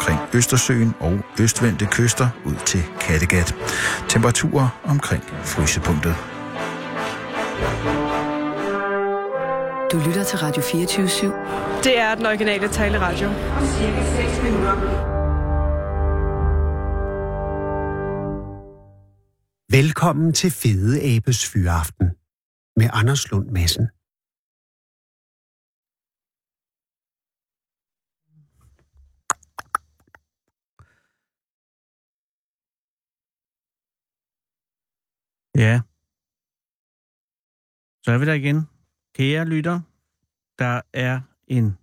omkring Østersøen og østvendte kyster ud til Kattegat. Temperaturer omkring frysepunktet. Du lytter til Radio 24 /7. Det er den originale taleradio. Cirka 6 minutter. Velkommen til Fede Abes Fyraften med Anders Lund Madsen. Ja. Så er vi der igen. Kære lytter, der er en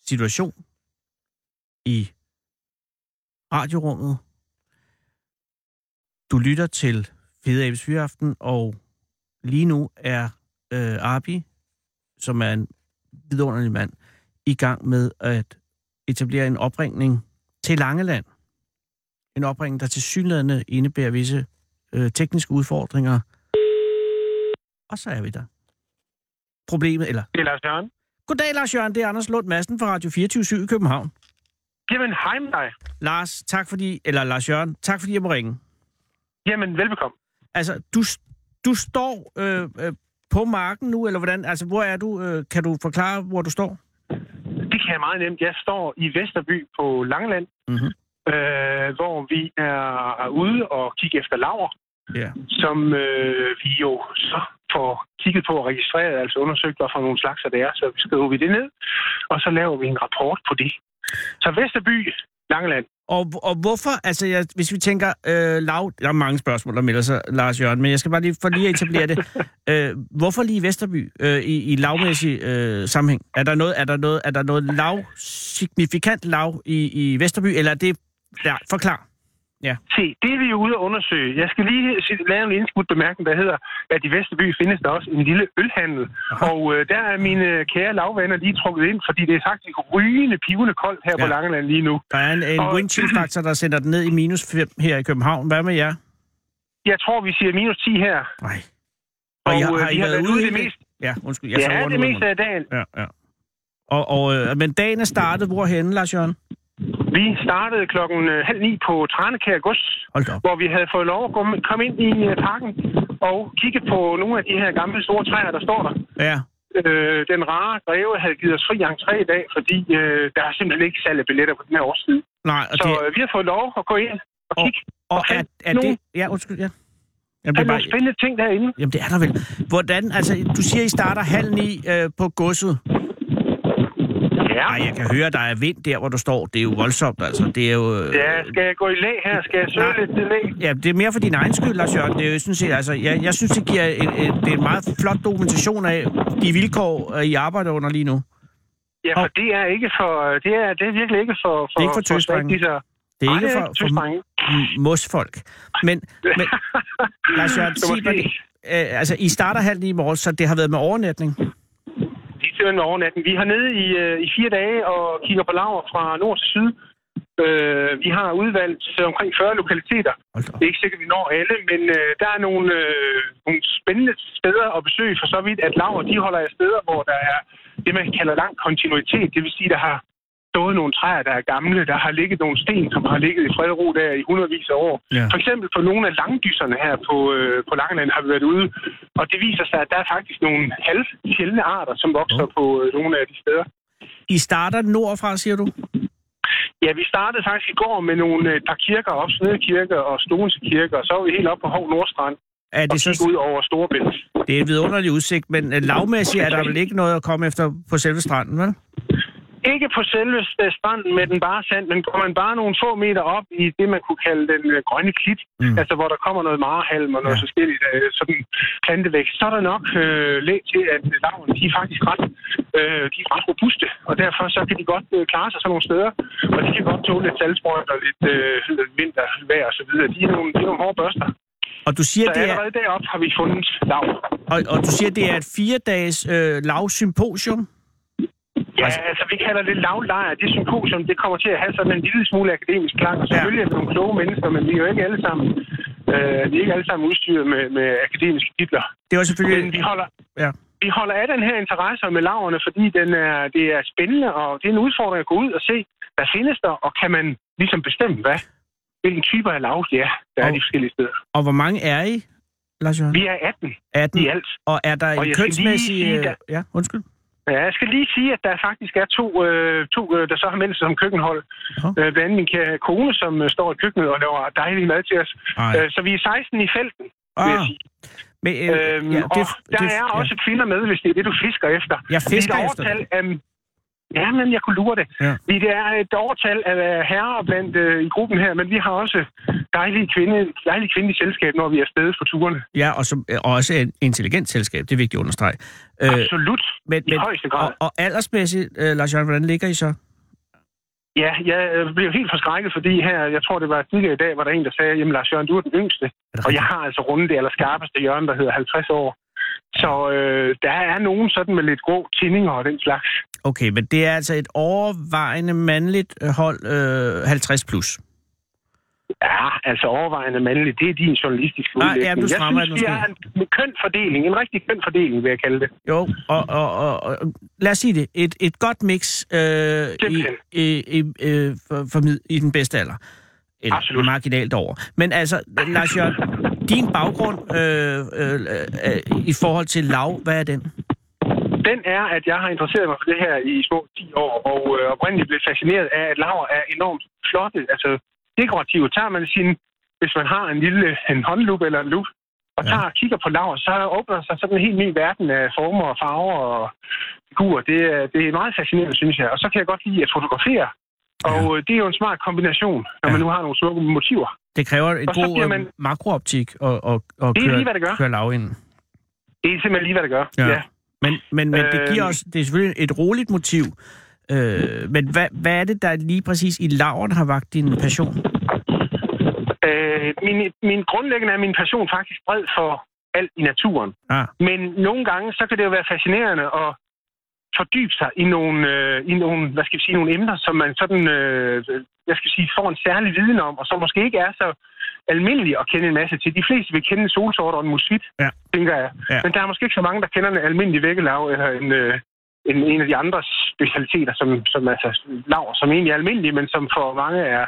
situation i radiorummet. Du lytter til Fede Abes Fyraften, og lige nu er øh, Arbi, som er en vidunderlig mand, i gang med at etablere en opringning til Langeland. En opringning, der til synligheden indebærer visse øh, tekniske udfordringer. Og så er vi der. Problemet, eller... Det er Lars Jørgen. Goddag, Lars Jørgen. Det er Anders Lund Madsen fra Radio 24 i København. Jamen, hej med dig. Lars, tak fordi... Eller Lars Jørgen, tak fordi jeg må ringe. Jamen, velbekomme. Altså, du, du står øh, øh, på marken nu, eller hvordan? Altså, hvor er du? Øh, kan du forklare, hvor du står? Det kan jeg meget nemt. Jeg står i Vesterby på Langeland, Mhm. øh, hvor vi er ude og kigge efter laver, Ja. som øh, vi jo så får kigget på og registreret, altså undersøgt, hvad for nogle slags det er. Så skriver vi det ned, og så laver vi en rapport på det. Så Vesterby, Langeland. Og, og hvorfor, altså jeg, hvis vi tænker øh, lav, der er mange spørgsmål, der melder sig, Lars Jørgen, men jeg skal bare lige, for lige at etablere det. Øh, hvorfor lige Vesterby øh, i, i lavmæssig øh, sammenhæng? Er der noget, er der noget, er der noget lav, signifikant lav i, i Vesterby, eller er det, ja, forklar. Se, det er vi jo ude at undersøge. Jeg skal lige lave en indskudt bemærkning, der hedder, at i Vesterby findes der også en lille ølhandel. Aha. Og øh, der er mine kære lavvenner lige trukket ind, fordi det er faktisk rygende, pivende koldt her ja. på Ja. Langeland lige nu. Der er en, en Og- wind chill faktor, der sender den ned i minus 5 her i København. Hvad med jer? Jeg tror, vi siger minus 10 her. Nej. Og, I har, øh, har I vi har været ude i det meste. Ja, undskyld. Jeg Ja, det meste af dagen. Ja, ja. Og, og, øh, men dagen er startet hvorhenne, Lars Jørgen? Vi startede klokken øh, halv ni på Tranekær Gods, hvor vi havde fået lov at komme- ind i øh, parken og kigge på nogle af de her gamle store træer, der står der. Ja, Øh, den rare greve havde givet os fri entré i dag, fordi øh, der er simpelthen ikke salg af billetter på den her årstid. nej, og Så det, øh, vi har fået lov at gå ind og Og- kigge. og og er, er nogle- det... Ja, undskyld, ja. Jamen, Der det er er nogle bare, spændende ting derinde. jamen, det er der vel. Hvordan, altså, du siger, I starter halv ni øh, på godset. Ja. Ej, jeg kan høre, der er vind der, hvor du står. Det er jo voldsomt, altså. Det er jo... øh, ja, skal jeg gå i lag her? Skal jeg søge Nej. lidt til lag? Ja, det er mere for din egen skyld, Lars Jørgen. Det er jo sådan set, altså, jeg, jeg synes, det giver en, en, det er en meget flot dokumentation af de vilkår, øh, I arbejder under lige nu. Ja, for det er ikke for... Det er, det er virkelig ikke for... for Det er ikke for tøsdrenge. svagtisser. Det er ikke for, for m- mosfolk. Men, men Lars Jørgen, sig det. øh, altså, I starter halv ni i morges, så det har været med overnatning. Simpelthen med overnatten. Vi har nede i, øh, i fire dage og kigger på laver fra nord til syd. Øh, vi har udvalgt øh, omkring 40 lokaliteter. Det er ikke sikkert, at vi når alle, men øh, der er nogle, øh, nogle spændende steder at besøge, for så vidt, at laver de holder af steder, hvor der er det, man kalder lang kontinuitet. Det vil sige, der har stået nogle træer, der er gamle, der har ligget nogle sten, som har ligget i fred og ro der i hundredvis af år. Ja. For eksempel på nogle af langdyserne her på, øh, på Langeland har vi været ude, og det viser sig, at der er faktisk nogle halvsjældne arter, som vokser på øh, nogle af de steder. I starter nordfra, siger du? Ja, vi startede faktisk i går med nogle øh, par kirker op, Snedekirke og Storense Kirke, og så var vi helt op på Hov Nordstrand Er og det, kigge så, ud over Storebælt. det er en vidunderlig udsigt, men øh, lavmæssigt er der vel ikke noget at komme efter på selve stranden, vel? Ikke på selve øh, stranden med den bare sand, men går man bare nogle få meter op i det, man kunne kalde den øh, grønne klit, Mm. altså hvor der kommer noget marehalm og noget Ja. forskelligt øh, sådan plantevækst, så er der nok øh, læg til, at lavene de er faktisk ret, øh, de er ret robuste, og derfor så kan de godt øh, klare sig sådan nogle steder, og de kan godt tåle lidt salgsprøjt og lidt øh, vintervejr og så videre. De er nogle, de er nogle hårde børster. Og du siger, Så det er, allerede deroppe har vi fundet lav. og, og du siger, det er et fire-dages øh, lavsymposium? Ja, altså vi kalder det lavlejr. Det symposium, det kommer til at have sådan en lille smule akademisk klang. Og selvfølgelig er vi nogle kloge mennesker, men vi er jo ikke alle sammen, øh, vi er ikke alle sammen udstyret med, med akademiske titler. Det var selvfølgelig... Men vi holder, Ja. vi holder af den her interesse med laverne, fordi den er, det er spændende, og det er en udfordring at gå ud og se, hvad findes der, og kan man ligesom bestemme, hvad, hvilken typer af lav, der er Og- de forskellige steder. Og hvor mange er I, Lars Jørgen? Vi er 18 18. i alt. Og er der Og en kønsmæssig... sige, øh, der- Ja, undskyld. Ja, jeg skal lige sige, at der faktisk er to, øh, to øh, der så har meldt sig som køkkenhold. Nå. Øh, blandt andet min kone, som øh, står i køkkenet og laver dejlig mad til os. Ej. Øh, så vi er 16 i felten, vil jeg Ah, sige. men, øh, Øhm, ja, og der er også kvinder med, hvis det er det, du fisker efter. Jeg fisker er efter overtal Af, ja, men jeg kunne lure det. Ja. Vi det er et overtal af herrer blandt øh, i gruppen her, men vi har også dejlige kvinde, dejlige kvindelige selskab, når vi er afsted på turene. Ja, og, som, og også et intelligent selskab, det er vigtigt at understrege. Øh, Absolut. men, I højeste grad. Og, og aldersmæssigt, øh, Lars hvordan ligger I så? Ja, jeg øh, blev helt forskrækket, fordi her, jeg tror det var tidligere i dag, var der en, der sagde, jamen Lars Jørgen, du er den yngste. Og jeg har altså rundet det allerskarpeste hjørne, der hedder 50 år. Så øh, der er nogen sådan med lidt grå tinninger og den slags. Okay, men det er altså et overvejende mandligt øh, hold øh, 50 plus. Ja, altså overvejende mandligt, det er din journalistiske Nej, udlægning. ja, du jeg synes, det er en, en køn fordeling, en rigtig køn fordeling, vil jeg kalde det. Jo, og, og, og, og lad os sige det. Et, et godt mix øh, i, i, i, øh, for, for, i den bedste alder. Eller Absolut. marginalt over. Men altså, Lars Jørgen, din baggrund øh, øh, øh, i forhold til lav, hvad er den? Den er, at jeg har interesseret mig for det her i små 10 år, og øh, oprindeligt blev fascineret af, at laver er enormt flotte, altså dekorative. Tager man sin, hvis man har en lille en håndlup eller en lup, og Ja. tager og kigger på laver, så åbner sig sådan en helt ny verden af former og farver og figurer. Det, er- det er meget fascinerende, synes jeg. Og så kan jeg godt lide at fotografere. Og øh, det er jo en smart kombination, når Ja. man nu har nogle smukke motiver. Det kræver Og så god bliver man... makrooptik og, og, og Det er køre, lige, hvad det gør. køre lav ind. Det er simpelthen lige, hvad det gør. Ja. ja. Men, men, men det giver Øhm. os, det er selvfølgelig et roligt motiv. Øh, men hvad, hvad er det, der lige præcis i laveren har vagt din passion? Øh, min, min grundlæggende er min passion faktisk bred for alt i naturen. Ah, Men nogle gange, så kan det jo være fascinerende at fordybe sig i nogle, øh, i nogle, hvad skal vi sige, nogle emner, som man sådan, øh, jeg skal sige, får en særlig viden om, og som måske ikke er så almindelige at kende en masse til. De fleste vil kende en solsort og en musvit, Ja. tænker jeg. Ja. Men der er måske ikke så mange, der kender en almindelig vækkelav eller en, øh, en, en af de andre specialiteter, som, som altså lav, som egentlig er almindelige, men som for mange er,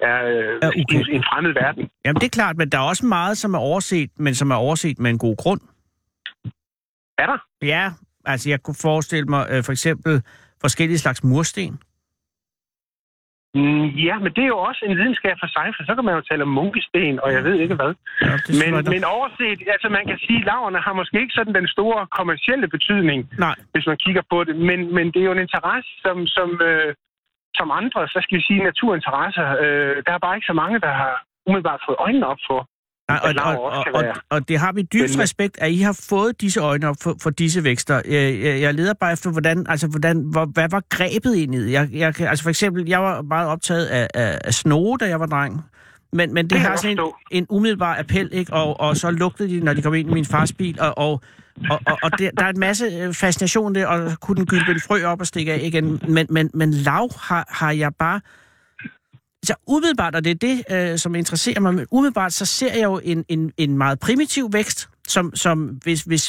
er, øh, Er okay. en, en fremmed verden. jamen det er klart, men der er også meget, som er overset, men som er overset med en god grund. Er der? Ja, altså jeg kunne forestille mig øh, for eksempel forskellige slags mursten. Mm, ja, men det er jo også en videnskab for sig, for så kan man jo tale om munkesten, og jeg ved ikke hvad. Ja, Men, men overset, altså man kan sige, at laverne har måske ikke sådan den store kommercielle betydning, Nej, hvis man kigger på det, men, men det er jo en interesse, som, som, øh, som andre, så skal vi sige, naturinteresser, øh, der er bare ikke så mange, der har umiddelbart fået øjnene op for. Nej, og, og, og, og, det har vi dybt respekt, at I har fået disse øjne op for, for disse vækster. Jeg, jeg, leder bare efter, hvordan, altså, hvordan, hvor, hvad var grebet ind i det? Jeg, jeg, altså for eksempel, jeg var meget optaget af, af, af snoge, da jeg var dreng. Men, men det, kan har sådan en, en umiddelbar appel, ikke? Og, og så lugtede de, når de kom ind i min fars bil, og, og, og, og, og det, der er en masse øh, fascination der, og kunne den gylde en frø op og stikke af igen. Men, men, men lav har, har jeg bare... Så umiddelbart, og det er det, øh, som interesserer mig, men umiddelbart så ser jeg jo en, en, en meget primitiv vækst, som, som hvis, hvis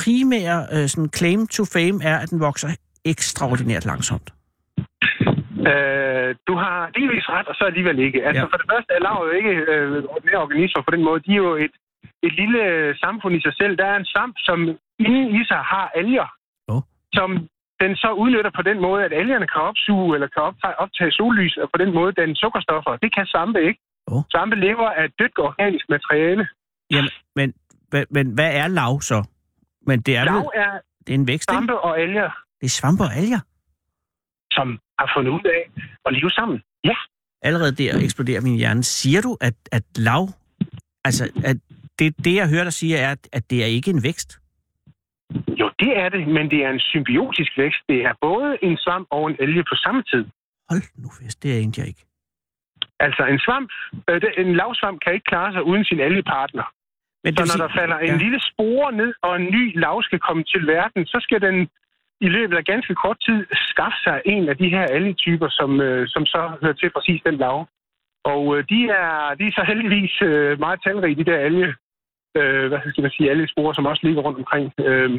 primære øh, sådan claim to fame er, at den vokser ekstraordinært langsomt. Øh, du har delvis ret, og så alligevel ikke. Altså Ja. for det første er lav jo ikke øh, ordinære organismer på den måde. De er jo et, et lille samfund i sig selv. Der er en svamp, som inden i sig har alger, Åh. som den så udnytter på den måde, at algerne kan opsuge eller kan optage, optage sollys, og på den måde den sukkerstoffer. Det kan svampe ikke. Åh. Svampe lever af dødt organisk materiale. Jamen, men, men, men hvad er lav så? Men det er, Lav er det er en vækst, ikke? svampe og alger, Det er svampe og alger. som har fundet ud af at leve sammen. Ja, Allerede der eksploderer min hjerne. Siger du, at, at lav... Altså, at det, det, jeg hører dig sige, er, at, at det er ikke en vækst? Jo det er det, men det er en symbiotisk vækst. Det er både en svamp og en alge på samme tid. Hold nu fest, det er egentlig jeg ikke. Altså en svamp, øh, en lavsvamp kan ikke klare sig uden sin algepartner. Men Så når sige- der falder en ja. lille spore ned, og en ny lav skal komme til verden, så skal den i løbet af ganske kort tid skaffe sig en af de her algetyper, som, øh, som så hører til præcis den lav. Og øh, de, er, de er så heldigvis øh, meget talrige, de der alge, øh, hvad skal man sige, algesporer, som også ligger rundt omkring. Øh,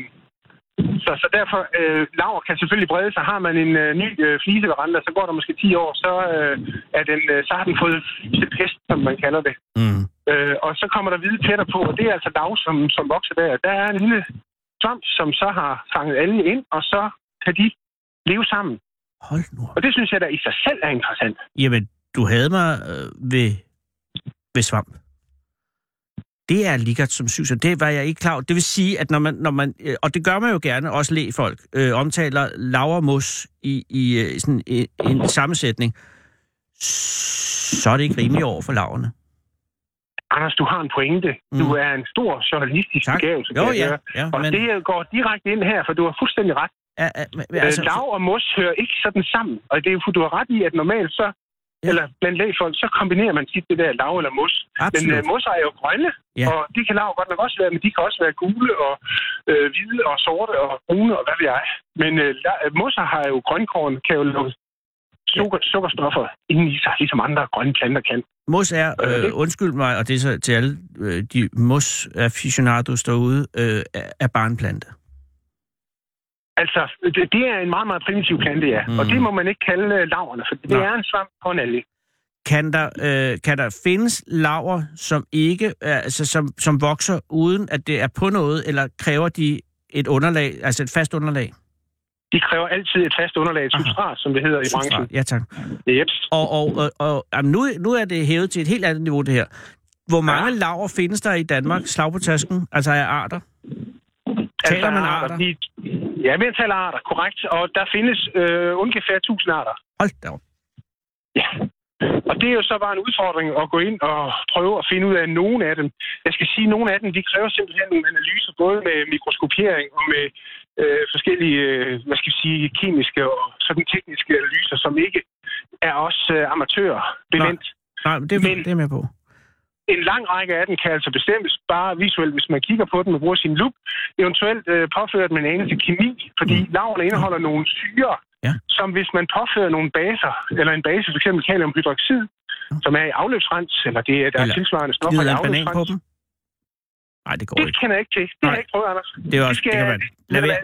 Så, så derfor, øh, laver kan selvfølgelig brede sig. Har man en øh, ny øh, fliseveranda, så går der måske 10 år, så, øh, er den, øh, så har den fået flisepest, som man kalder det. Mm. Øh, og så kommer der hvide pletter på, og det er altså lav, som, som vokser der. Der er en lille svamp, som så har fanget alge ind, og så kan de leve sammen. Hold nu. Og det synes jeg da i sig selv er interessant. Jamen, du havde mig øh, ved, ved svamp. Det er ligert som syg, så det var jeg ikke klar over. Det vil sige, at når man, når man øh, og det gør man jo gerne, også lægfolk, øh, omtaler lavermus i, i øh, sådan en, en sammensætning, så er det ikke rimeligt over for laverne. Anders, du har en pointe. Mm. Du er en stor journalistisk Tak. begævelse. Jo, ja, høre. ja, Og men... det går direkte ind her, for du har fuldstændig ret. Er, er, men, Altså, lav og mos hører ikke sådan sammen. Og det er jo, for du har ret i, at normalt så, Ja. eller blandt lægfolk, så kombinerer man tit det der lav eller mos. Men absolut. uh, mosser er jo grønne, Ja. og de kan lav godt nok også være, men de kan også være gule og øh, hvide og sorte og brune og hvad ved jeg. Men øh, øh, mosser har jo grønkorn, kan jo lukke sukker, sukkerstoffer inden i sig, ligesom andre grønne planter kan. Mos er, øh, Øh, undskyld mig, og det er så til alle øh, de mos aficionados derude, øh, er, er barnplante. Altså, det, det er en meget, meget primitiv plante, ja. Mm. Mm. Og det må man ikke kalde øh, laverne, for det Nej. er en svamp på en alge. Kan der, øh, kan der findes laver, som ikke, er- altså som, som vokser uden at det er på noget, eller kræver de et underlag, altså et fast underlag? De kræver altid et fast underlag, et Aha. substrat, som det hedder i branchen. Substrat. Ja, tak. Jeps. Og, og, og, og jamen, nu, nu er det hævet til et helt andet niveau, det her. Hvor mange ja. laver findes der i Danmark, slag på tasken, altså af arter? Taler man arter? De, ja, vi taler arter, korrekt. Og der findes øh, ungefær 1000 arter. Hold da op. Ja. Og det er jo så bare en udfordring at gå ind og prøve at finde ud af nogle af dem. Jeg skal sige, at nogle af dem, de kræver simpelthen nogle analyser, både med mikroskopiering og med øh, forskellige, øh, hvad skal jeg sige, kemiske og sådan tekniske analyser, som ikke er os øh, amatører bevendt. Nej, men det, Men- det er med på. En lang række af dem kan altså bestemmes bare visuelt, hvis man kigger på dem og bruger sin lup. Eventuelt øh, påført med en anelse kemi, fordi mm. laverne indeholder nogle syre, Ja. som hvis man påfører nogle baser, eller en base, f.eks. kaliumhydroxid, som er i afløbsrens, eller det er der Eller er tilsvarende stoffer i banan på afløbsrens. dem? Nej, det går Det ikke. kender jeg ikke til. Det har jeg ikke prøvet, Anders. Det er også, skal- det kan man. Lad være.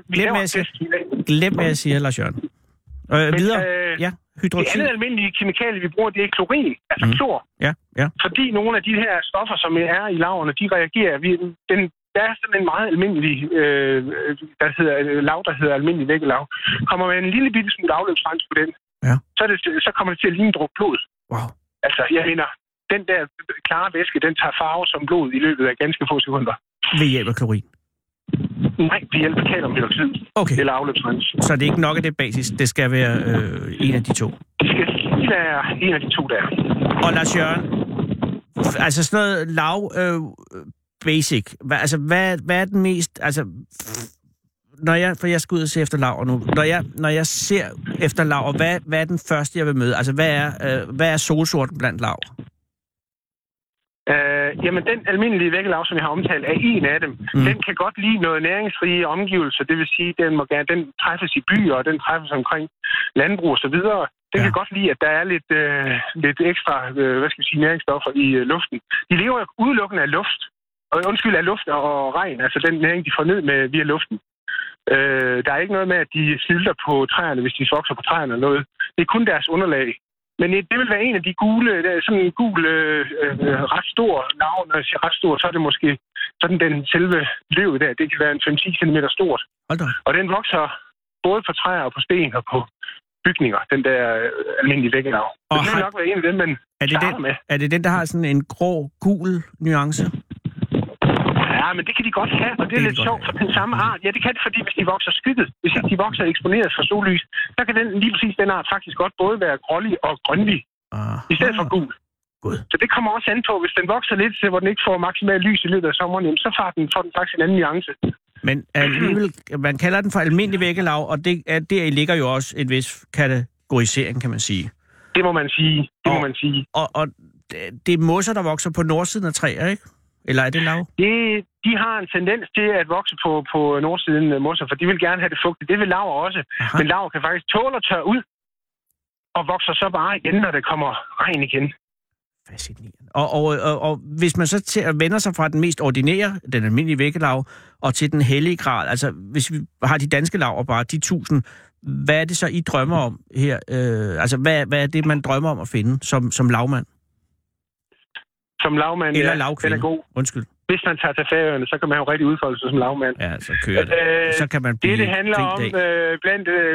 Glem, hvad jeg siger, Lars Jørgen. Øh, Men, videre. øh, Ja, Det hydroxid. andet almindelige kemikalie, vi bruger, det er klorin, altså Mm. klor. Ja, ja. Fordi nogle af de her stoffer, som er i laverne, de reagerer. Vi, den, der er sådan en meget almindelig øh, der hedder, øh, lav, der hedder almindelig vækkelav. Kommer man en lille bitte smule afløbsrens på den, Ja. så, det, så kommer det til at ligne druk blod. Wow. Altså, jeg mener, den der klare væske, den tager farve som blod i løbet af ganske få sekunder. Ved hjælp af klorin. Nej, det hjælper kaliumhydroxid Okay, eller afløbsrens. så det er ikke nok af det basis. Det skal være øh, en af de to. Det skal være en af de to der. Og Lars Jørgen, altså sådan noget lav øh, basic. Hva, altså, hvad, hvad er den mest... Altså, når jeg, for jeg skal ud og se efter laver nu. Når jeg, når jeg ser efter laver, hvad, hvad er den første, jeg vil møde? Altså, hvad er, øh, hvad er solsorten blandt laver? Øh, jamen, den almindelige vækkelav, som jeg har omtalt, er en af dem. Mm. Den kan godt lide noget næringsrige omgivelser. Det vil sige, den må gerne, den træffes i byer, og den træffes omkring landbrug videre. Den Ja. kan godt lide, at der er lidt, øh, lidt ekstra, øh, hvad skal vi sige, næringsstoffer i øh, luften. De lever jo udelukkende af luft. Og undskyld, af luft og regn, altså den næring, de får ned med via luften. Øh, der er ikke noget med, at de sylter på træerne, hvis de vokser på træerne eller noget. Det er kun deres underlag. Men det vil være en af de gule, der er sådan en gul, øh, øh, ret stor navn, siger ret stor, så er det måske sådan den selve løv der, det kan være en 5-10 cm stort. Hold da. Og den vokser både på træer og på sten og på bygninger, den der øh, almindelige vækkelav. Og Og det har- nok være en af dem, man Er det, den, med. er det den, der har sådan en grå, gul nuance? Ja, men det kan de godt have, og det er Det lidt sjovt for den samme art. Ja, det kan det, fordi hvis de vokser skygget, hvis ikke de vokser eksponeret for sollys, så kan den lige præcis den art faktisk godt både være grålig og grønlig, i stedet for gul. Gud. Så det kommer også an på, hvis den vokser lidt til, hvor den ikke får maksimalt lys i løbet af sommeren, jamen, så får den, får den faktisk en anden nuance. Men alligevel, man kalder den for almindelig vækkelav, og det, er, der ligger jo også en vis kategorisering, kan man sige. Det må man sige. Det må Og- man sige. Og, og det- det er mosser, der vokser på nordsiden af træer, ikke? Eller er det lav? Det, de har en tendens til at vokse på, på nordsiden af mosser, for de vil gerne have det fugtigt. Det vil laver også. Aha. Men laver kan faktisk tåle at tørre ud, og vokser så bare igen, når det kommer regn igen. fascinerende. Og, og, og, og hvis man så til, vender sig fra den mest ordinære, den almindelige vækkelav, og til den hellige grad, altså hvis vi har de danske laver bare, de tusind, hvad er det så, I drømmer om her? Øh, altså, hvad, hvad er det, man drømmer om at finde som, som lavmand? Som lavmand, Eller ja, den lavkvinde? er god. Undskyld. Hvis man tager til færøerne, så kan man jo rigtig udfolde sig som lavmand. Ja, så kører det. Øh, så kan man blive Det, det handler om, dag. øh, blandt, øh,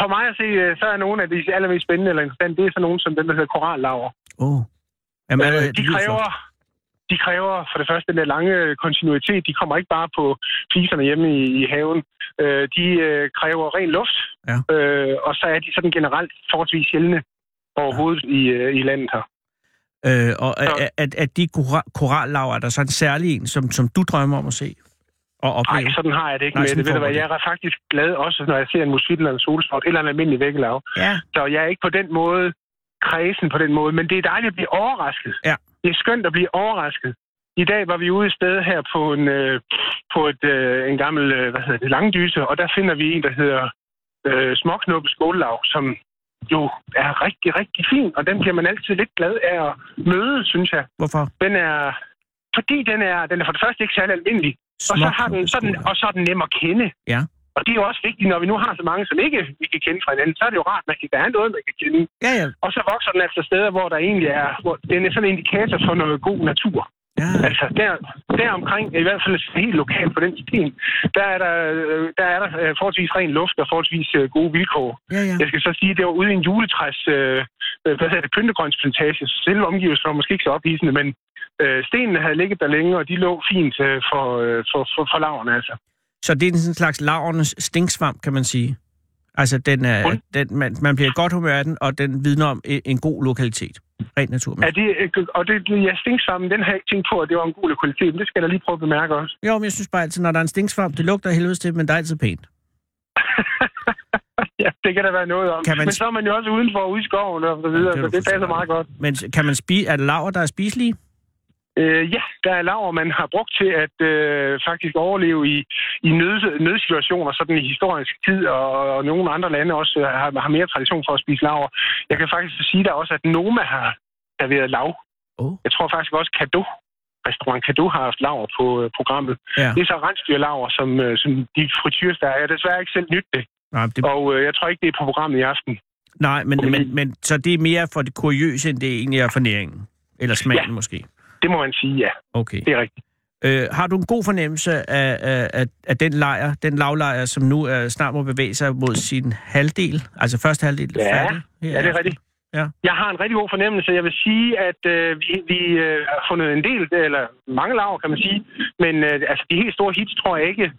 for mig at se, øh, så er nogle af de allermest spændende eller interessante, det er så nogen som dem, der hedder korallaver. Åh. Jamen, Øh, de kræver, de kræver for det første den der lange kontinuitet. De kommer ikke bare på fliserne hjemme i, i haven. Øh, de øh, kræver ren luft, Ja. øh, og så er de sådan generelt forholdsvis sjældne overhovedet ja. i, øh, i landet her. Øh, og Så- at, at, de kora- korallaver, er der så en særlig en, som, som du drømmer om at se og opleve? Nej, sådan har jeg det ikke Nej, med det. Ved du hvad, jeg er faktisk glad også, når jeg ser en musvit eller en solsort, eller en almindelig vækkelav. Ja, Så jeg er ikke på den måde kredsen på den måde, men det er dejligt at blive overrasket. Ja. Det er skønt at blive overrasket. I dag var vi ude et sted her på en, øh, på et, øh, en gammel øh, hvad hedder det, langdyse, og der finder vi en, der hedder øh, småknuppe skållav, som jo er rigtig, rigtig fin, og den bliver man altid lidt glad af at møde, synes jeg. hvorfor? Den er, fordi den er, den er for det første ikke særlig almindelig, og så, har den, så den, og så er den nem at kende. Ja. Og det er jo også vigtigt, når vi nu har så mange, som ikke vi kan kende fra hinanden, så er det jo rart, at der er noget, man kan kende. Ja, ja. Og så vokser den altså steder, hvor der egentlig er, hvor den er sådan en indikator for noget god natur. Ja. Altså der, der omkring, i hvert fald helt lokalt på den sten, der er der, øh, der, er der øh, forholdsvis ren luft og forholdsvis øh, gode vilkår. ja, ja. Jeg skal så sige, at det var ude i en juletræs, øh, hvad hedder det, pyntegrønsplantage. Så Selve omgivelsen var måske ikke så ophidsende, men øh, stenene havde ligget der længe, og de lå fint øh, for, øh, for, for, for laverne, altså. Så det er en sådan slags lavernes stinksvamp, kan man sige. Altså, den er, den, man, man bliver i godt humør af den, og den vidner om en, en god lokalitet. Rent Er naturmæssigt. det, øh, og det, ja, stinksvammen, den har jeg ikke tænkt på, at det var en god kvalitet, men det skal jeg da lige prøve at bemærke også. Jo, men jeg synes bare altid, når der er en stinksvamp, det lugter helvedes til, men der er altid pænt. ja, det kan der være noget om. Kan man- Men så er man jo også udenfor ude i skoven og så videre, det er så det passer meget godt. Men kan man spise, er det laver, der er spiselige? Øh, ja, der er laver, man har brugt til at øh, faktisk overleve i, i nød, nødsituationer, sådan i historisk tid, og, og nogle andre lande også har, har mere tradition for at spise laver. Jeg kan faktisk sige der også, at Noma har serveret lav. Oh. Jeg tror faktisk også, Kado, restaurant Kado har haft laver på øh, programmet. Ja. Det er så rensdyrlaver, som, øh, som de frityres der er. Jeg har desværre ikke selv nyt det, Nej, det, og øh, jeg tror ikke, det er på programmet i aften. nej men, men, men, så det er mere for det kuriøse, end det egentlig er for næringen? Eller smagen Ja. måske? Det må man sige, ja. Okay. Det er rigtigt. Øh, har du en god fornemmelse af, af, af, af den lejr, den lavlejr, som nu er, snart må bevæge sig mod sin halvdel, altså første halvdel Ja, færdig? Ja, det er rigtigt. Ja. Jeg har en rigtig god fornemmelse. Jeg vil sige, at øh, vi, vi øh, har fundet en del, eller mange laver, kan man sige. Men øh, altså, de helt store hits tror jeg ikke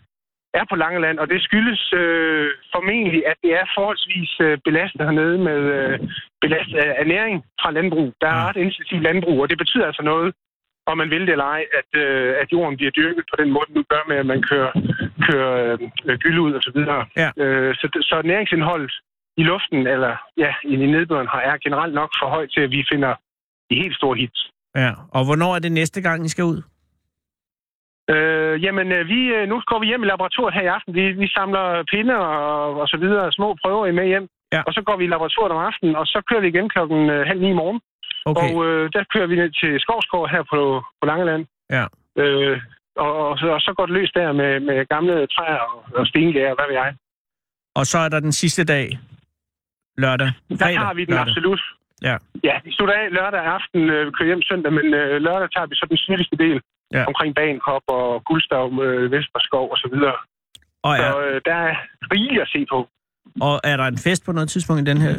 er på Langeland, og det skyldes øh, formentlig, at det er forholdsvis øh, belastet hernede med øh, belastet af ernæring fra landbrug. Der er ret intensivt landbrug, og det betyder altså noget, om man vil det eller ej, at, øh, at jorden bliver dyrket på den måde, den gør med, at man kører, kører øh, gylde ud og så videre. Ja. Øh, så, så næringsindholdet i luften, eller ja, i nedbøren, har er generelt nok for højt til, at vi finder de helt store hits. Ja, og hvornår er det næste gang, I skal ud? Øh, jamen, øh, vi, øh, nu går vi hjem i laboratoriet her i aften. Vi, vi samler pinde og, og så videre, små prøver med hjem. Ja. Og så går vi i laboratoriet om aftenen, og så kører vi igen klokken øh, halv ni i morgen. Okay, Og øh, der kører vi ned til Skovskov her på, på Langeland. Ja. Øh, og, og, så, og så går det løs der med, med gamle træer og, og stengær, hvad ved jeg. og så er der den sidste dag, lørdag. Der Fredag, tager vi den lørdag. absolut. Ja. Ja, vi slutter af lørdag aften, øh, vi kører hjem søndag, men øh, lørdag tager vi så den sydligste del Ja. omkring Bagenkop og Guldstav, øh, Vesperskov og så videre. Og Så er, øh, der er rigeligt at se på. og er der en fest på noget tidspunkt i den her?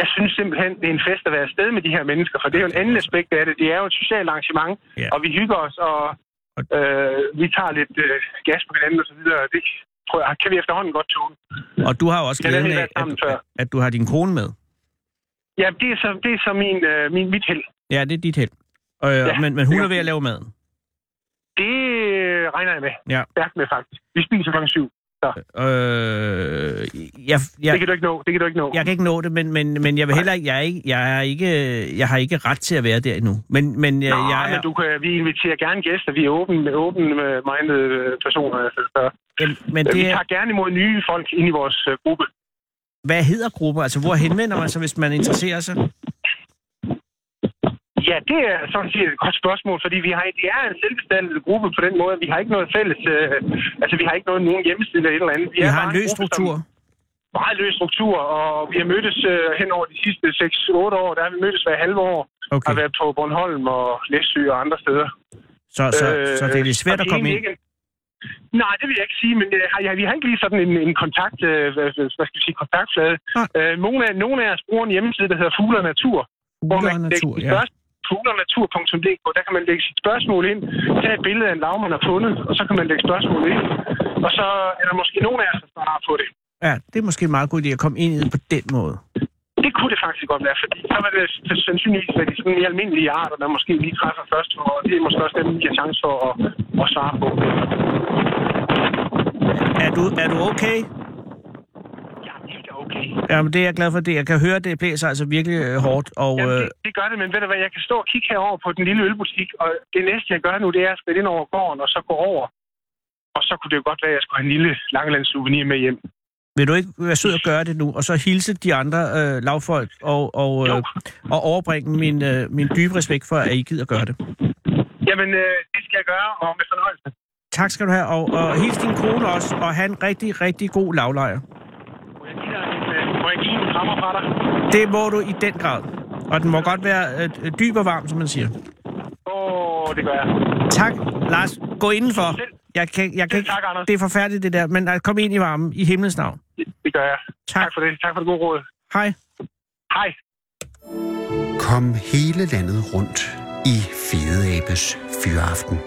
Jeg synes simpelthen, det er en fest at være afsted med de her mennesker, for det er jo en anden aspekt af det. Det er jo et socialt arrangement, Ja. og vi hygger os, og øh, vi tager lidt øh, gas på hinanden og så videre. Det tror jeg, kan vi efterhånden godt tåle. Og du har jo også glæden af, at, før. at, du har din kone med. Ja, det er så, det er så min, øh, min, mit held. Ja, det er dit held. Øh, Ja. men, men hun er ved at lave maden. Det regner jeg med. Ja. Stærkt med, faktisk. Vi spiser klokken syv. Øh, jeg, jeg, Det kan du ikke nå. Det kan du ikke nå. jeg kan ikke nå det, men, men, men jeg vil heller ikke, jeg, er ikke, jeg, er ikke, jeg har ikke ret til at være der endnu. Men, men jeg, Nå, jeg men er, du kan, vi inviterer gerne gæster. Vi er åbne, åbne minded personer. Altså, så, Jamen, men vi det, tager gerne imod nye folk ind i vores øh, gruppe. hvad hedder grupper? Altså, hvor henvender man sig, hvis man interesserer sig? Ja, det er sådan set et godt spørgsmål, fordi vi har, det er en selvbestaltet gruppe på den måde. Vi har ikke noget fælles, øh, altså vi har ikke noget, nogen hjemmeside eller et eller andet. Vi er har en løs struktur. Meget løs struktur, og vi har mødtes øh, hen over de sidste 6-8 år. Der har vi mødtes hver halve år. Okay. Har været på Bornholm og Læsø og andre steder. Så, så, Øh, så det er lidt svært at det komme ind. ikke- Nej, det vil jeg ikke sige, men øh, vi har ikke lige sådan en, en kontakt, øh, hvad, skal vi sige, kontaktflade. Nej. Øh, nogle, af, nogle af os bruger en hjemmeside, der hedder Fugle og Natur, hvor Uler man og natur, sit ja. spørgsmål, fugleognatur.dk, der kan man lægge sit spørgsmål ind, tage et billede af en lav, man har fundet, og så kan man lægge spørgsmål ind. Og så er der måske nogen af os, der svarer på det. Ja, det er måske en meget god idé at komme ind i det på den måde. Det kunne det faktisk godt være, fordi så var det sandsynligvis være de sådan de almindelige arter, der måske lige træffer først, og det er måske også dem, vi har chance for at, at svare på. Er du, er du okay? Ja, det okay. Jamen, det er jeg glad for. Det. Jeg kan høre, det blæser altså virkelig øh, hårdt. Og, Jamen, øh, det, det gør det, men ved du hvad, jeg kan stå og kigge herover på den lille ølbutik, og det næste, jeg gør nu, det er at spille ind over gården, og så gå over. Og så kunne det jo godt være, at jeg skulle have en lille Langelands souvenir med hjem. vil du ikke være sød at gøre det nu, og så hilse de andre øh, lavfolk og, og, øh, og overbringe min, øh, min dybe respekt for, at I gider gøre det? Jamen, øh, det skal jeg gøre, og med fornøjelse. Tak skal du have, og, og hils din kone også, og have en rigtig, rigtig god lavlejr. Må jeg give dig en, øh, må jeg give en krammer fra dig? Det må du i den grad. Og den må godt være øh, dyb og varm, som man siger. Åh, det gør jeg. Tak, Lars. Gå indenfor. Selv- Jeg kan, jeg kan selv ikke, tak, Anders. det er forfærdeligt, det der, men øh, kom ind i varmen i himlens navn. Det, det gør jeg. Tak. Tak for det. Tak for det gode råd. Hej. Hej. Kom hele landet rundt i Fede Abes Fyraften.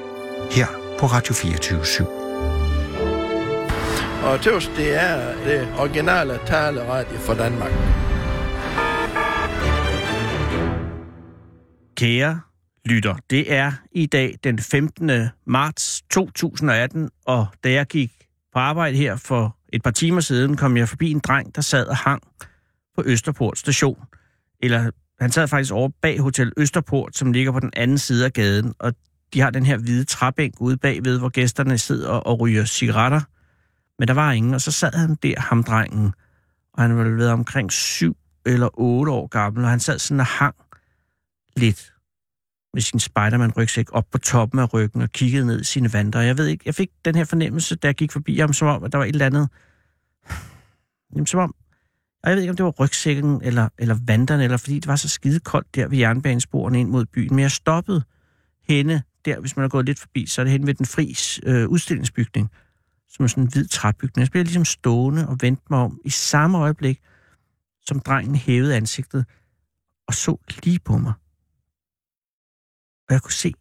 Her på Radio 24 /7. Og tøvs, det er det originale taleradio for Danmark. Kære lytter, det er i dag den 15. marts 2018, og da jeg gik på arbejde her for et par timer siden, kom jeg forbi en dreng, der sad og hang på Østerport station. Eller han sad faktisk over bag Hotel Østerport, som ligger på den anden side af gaden, og de har den her hvide træbænk ude bagved, hvor gæsterne sidder og ryger cigaretter. Men der var ingen, og så sad han der, ham drengen, og han var vel omkring syv eller otte år gammel, og han sad sådan og hang lidt med sin Spiderman-rygsæk op på toppen af ryggen og kiggede ned i sine vandre. Jeg ved ikke, jeg fik den her fornemmelse, da jeg gik forbi ham, som om, at der var et eller andet... Jamen, som om... Og jeg ved ikke, om det var rygsækken eller, eller vandrene, eller fordi det var så skide koldt der ved jernbanesporene ind mod byen. Men jeg stoppede henne der, hvis man er gået lidt forbi, så er det henne ved den fris øh, udstillingsbygning, som er sådan en hvid træbygning. Jeg blev ligesom stående og vendte mig om i samme øjeblik, som drengen hævede ansigtet og så lige på mig. Og jeg kunne se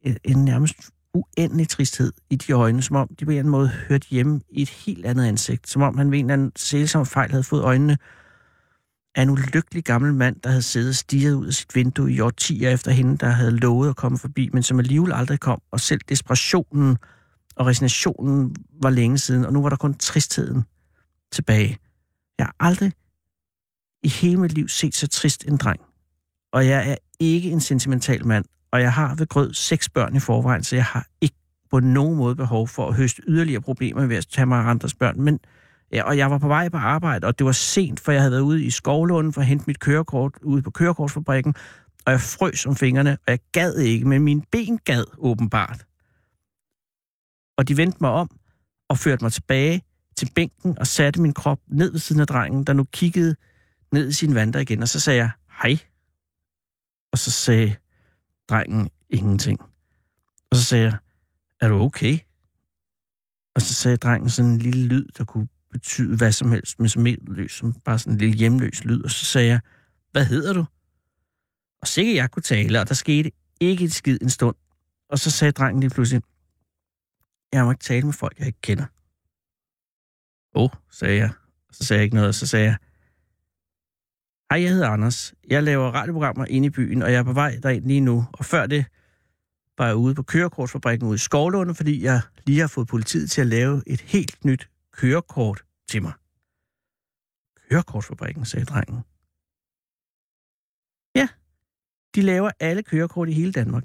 en, en nærmest uendelig tristhed i de øjne, som om de på en eller anden måde hørte hjemme i et helt andet ansigt. Som om han ved en eller anden sælsom fejl havde fået øjnene af en ulykkelig gammel mand, der havde siddet og stirret ud af sit vindue i årtier efter hende, der havde lovet at komme forbi, men som alligevel aldrig kom. Og selv desperationen og resignationen var længe siden, og nu var der kun tristheden tilbage. Jeg har aldrig i hele mit liv set så trist en dreng. Og jeg er ikke en sentimental mand, og jeg har ved grød seks børn i forvejen, så jeg har ikke på nogen måde behov for at høste yderligere problemer ved at tage mig af andres børn. Men, ja, og jeg var på vej på arbejde, og det var sent, for jeg havde været ude i Skovlunden for at hente mit kørekort ude på kørekortfabrikken, og jeg frøs om fingrene, og jeg gad ikke, men mine ben gad åbenbart. Og de vendte mig om og førte mig tilbage til bænken og satte min krop ned ved siden af drengen, der nu kiggede ned i sin vandre igen, og så sagde jeg, hej. Og så sagde drengen ingenting. Og så sagde jeg, er du okay? Og så sagde drengen sådan en lille lyd, der kunne betyde hvad som helst, men som løs, som bare sådan en lille hjemløs lyd. Og så sagde jeg, hvad hedder du? Og sikkert jeg kunne tale, og der skete ikke et skid en stund. Og så sagde drengen lige pludselig, jeg må ikke tale med folk, jeg ikke kender. Åh, oh, sagde jeg. Så sagde jeg ikke noget, så sagde jeg, Hej, jeg hedder Anders. Jeg laver radioprogrammer inde i byen, og jeg er på vej derind lige nu. Og før det var jeg ude på kørekortfabrikken ude i Skovlunde, fordi jeg lige har fået politiet til at lave et helt nyt kørekort til mig. Kørekortfabrikken, sagde drengen. Ja, de laver alle kørekort i hele Danmark.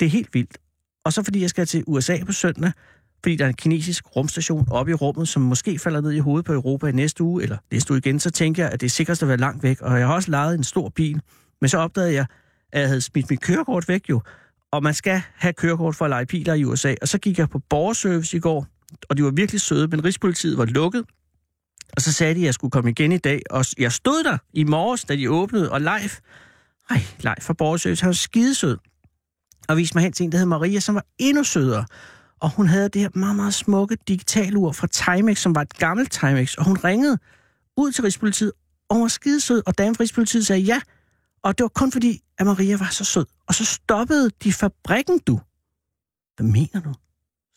Det er helt vildt. Og så fordi jeg skal til USA på søndag, fordi der er en kinesisk rumstation oppe i rummet, som måske falder ned i hovedet på Europa i næste uge, eller næste uge igen, så tænker jeg, at det er sikrest at være langt væk. Og jeg har også lejet en stor bil, men så opdagede jeg, at jeg havde smidt mit kørekort væk jo. Og man skal have kørekort for at lege biler i USA. Og så gik jeg på borgerservice i går, og de var virkelig søde, men Rigspolitiet var lukket. Og så sagde de, at jeg skulle komme igen i dag. Og jeg stod der i morges, da de åbnede, og live. Ej, live fra borgerservice. Han var skidesød. Og viste mig hen til en, der hed Maria, som var endnu sødere. Og hun havde det her meget, meget smukke digitalur fra Timex, som var et gammelt Timex. Og hun ringede ud til Rigspolitiet, og hun var skidesød. Og damen fra Rigspolitiet sagde ja. Og det var kun fordi, at Maria var så sød. Og så stoppede de fabrikken, du. Hvad mener du?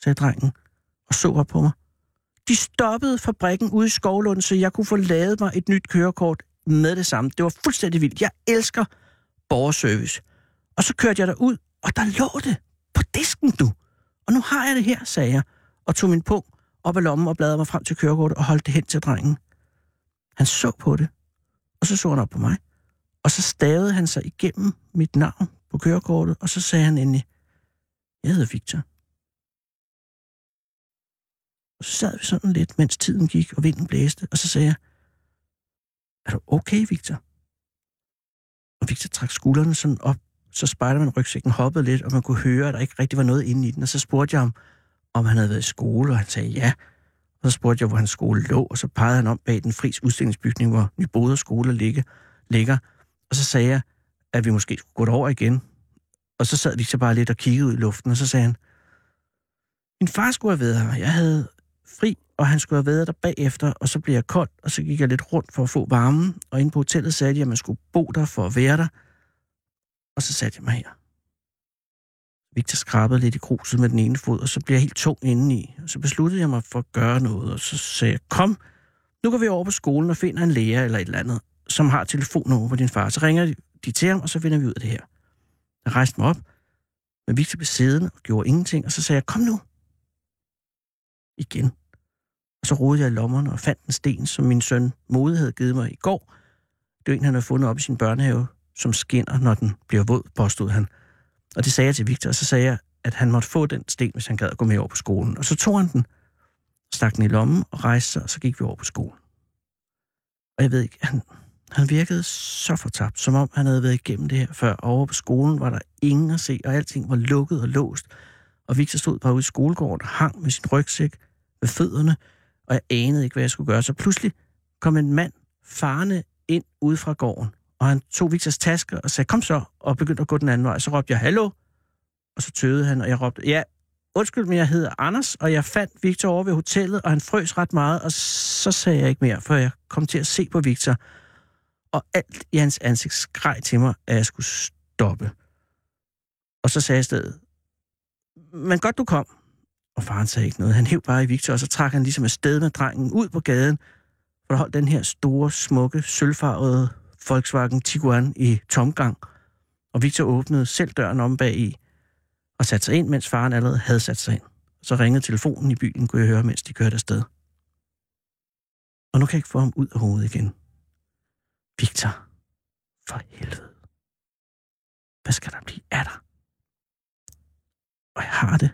sagde drengen og så op på mig. De stoppede fabrikken ude i Skovlund, så jeg kunne få lavet mig et nyt kørekort med det samme. Det var fuldstændig vildt. Jeg elsker borgerservice. Og så kørte jeg derud, og der lå det på disken, du. Og nu har jeg det her, sagde jeg, og tog min pung op af lommen og bladrede mig frem til kørekortet og holdt det hen til drengen. Han så på det, og så så han op på mig. Og så stavede han sig igennem mit navn på kørekortet, og så sagde han endelig, jeg hedder Victor. Og så sad vi sådan lidt, mens tiden gik, og vinden blæste, og så sagde jeg, er du okay, Victor? Og Victor trak skuldrene sådan op, så Spiderman-rygsækken hoppede lidt, og man kunne høre, at der ikke rigtig var noget inde i den. Og så spurgte jeg ham, om han havde været i skole, og han sagde ja. Og så spurgte jeg, hvor hans skole lå, og så pegede han om bag den fris udstillingsbygning, hvor Nyboder skole ligger, ligger. Og så sagde jeg, at vi måske skulle gå derover igen. Og så sad Victor bare lidt og kiggede ud i luften, og så sagde han, min far skulle have været her. Jeg havde fri, og han skulle have været der bagefter, og så blev jeg kold, og så gik jeg lidt rundt for at få varmen, og inde på hotellet sagde de, at man skulle bo der for at være der. Og så satte jeg mig her. Victor skrabede lidt i gruset med den ene fod, og så blev jeg helt tung indeni. Og så besluttede jeg mig for at gøre noget, og så sagde jeg, kom, nu går vi over på skolen og finder en lærer eller et eller andet, som har telefonnummer på din far. Så ringer de til ham, og så finder vi ud af det her. Jeg rejste mig op, men Victor blev siddende og gjorde ingenting, og så sagde jeg, kom nu. Igen. Og så rodede jeg i lommerne og fandt en sten, som min søn Mode havde givet mig i går. Det var en, han havde fundet op i sin børnehave, som skinner, når den bliver våd, påstod han. Og det sagde jeg til Victor, og så sagde jeg, at han måtte få den sten, hvis han gad at gå med over på skolen. Og så tog han den, stak den i lommen og rejste sig, og så gik vi over på skolen. Og jeg ved ikke, han, han virkede så fortabt, som om han havde været igennem det her før. Og over på skolen var der ingen at se, og alting var lukket og låst. Og Victor stod bare ude i skolegården og hang med sin rygsæk ved fødderne, og jeg anede ikke, hvad jeg skulle gøre. Så pludselig kom en mand farne ind ud fra gården, og han tog Victors taske og sagde, kom så, og begyndte at gå den anden vej. Så råbte jeg, hallo, og så tøvede han, og jeg råbte, ja, undskyld, men jeg hedder Anders, og jeg fandt Victor over ved hotellet, og han frøs ret meget, og så sagde jeg ikke mere, for jeg kom til at se på Victor, og alt i hans ansigt skreg til mig, at jeg skulle stoppe. Og så sagde jeg i stedet, men godt du kom. Og faren sagde ikke noget. Han hæv bare i Victor, og så trak han ligesom afsted med drengen ud på gaden, for der holdt den her store, smukke, sølvfarvede Volkswagen Tiguan i tomgang. Og Victor åbnede selv døren om bag i og satte sig ind, mens faren allerede havde sat sig ind. Så ringede telefonen i bilen, kunne jeg høre, mens de kørte afsted. Og nu kan jeg ikke få ham ud af hovedet igen. Victor, for helvede. Hvad skal der blive af dig? Og jeg har det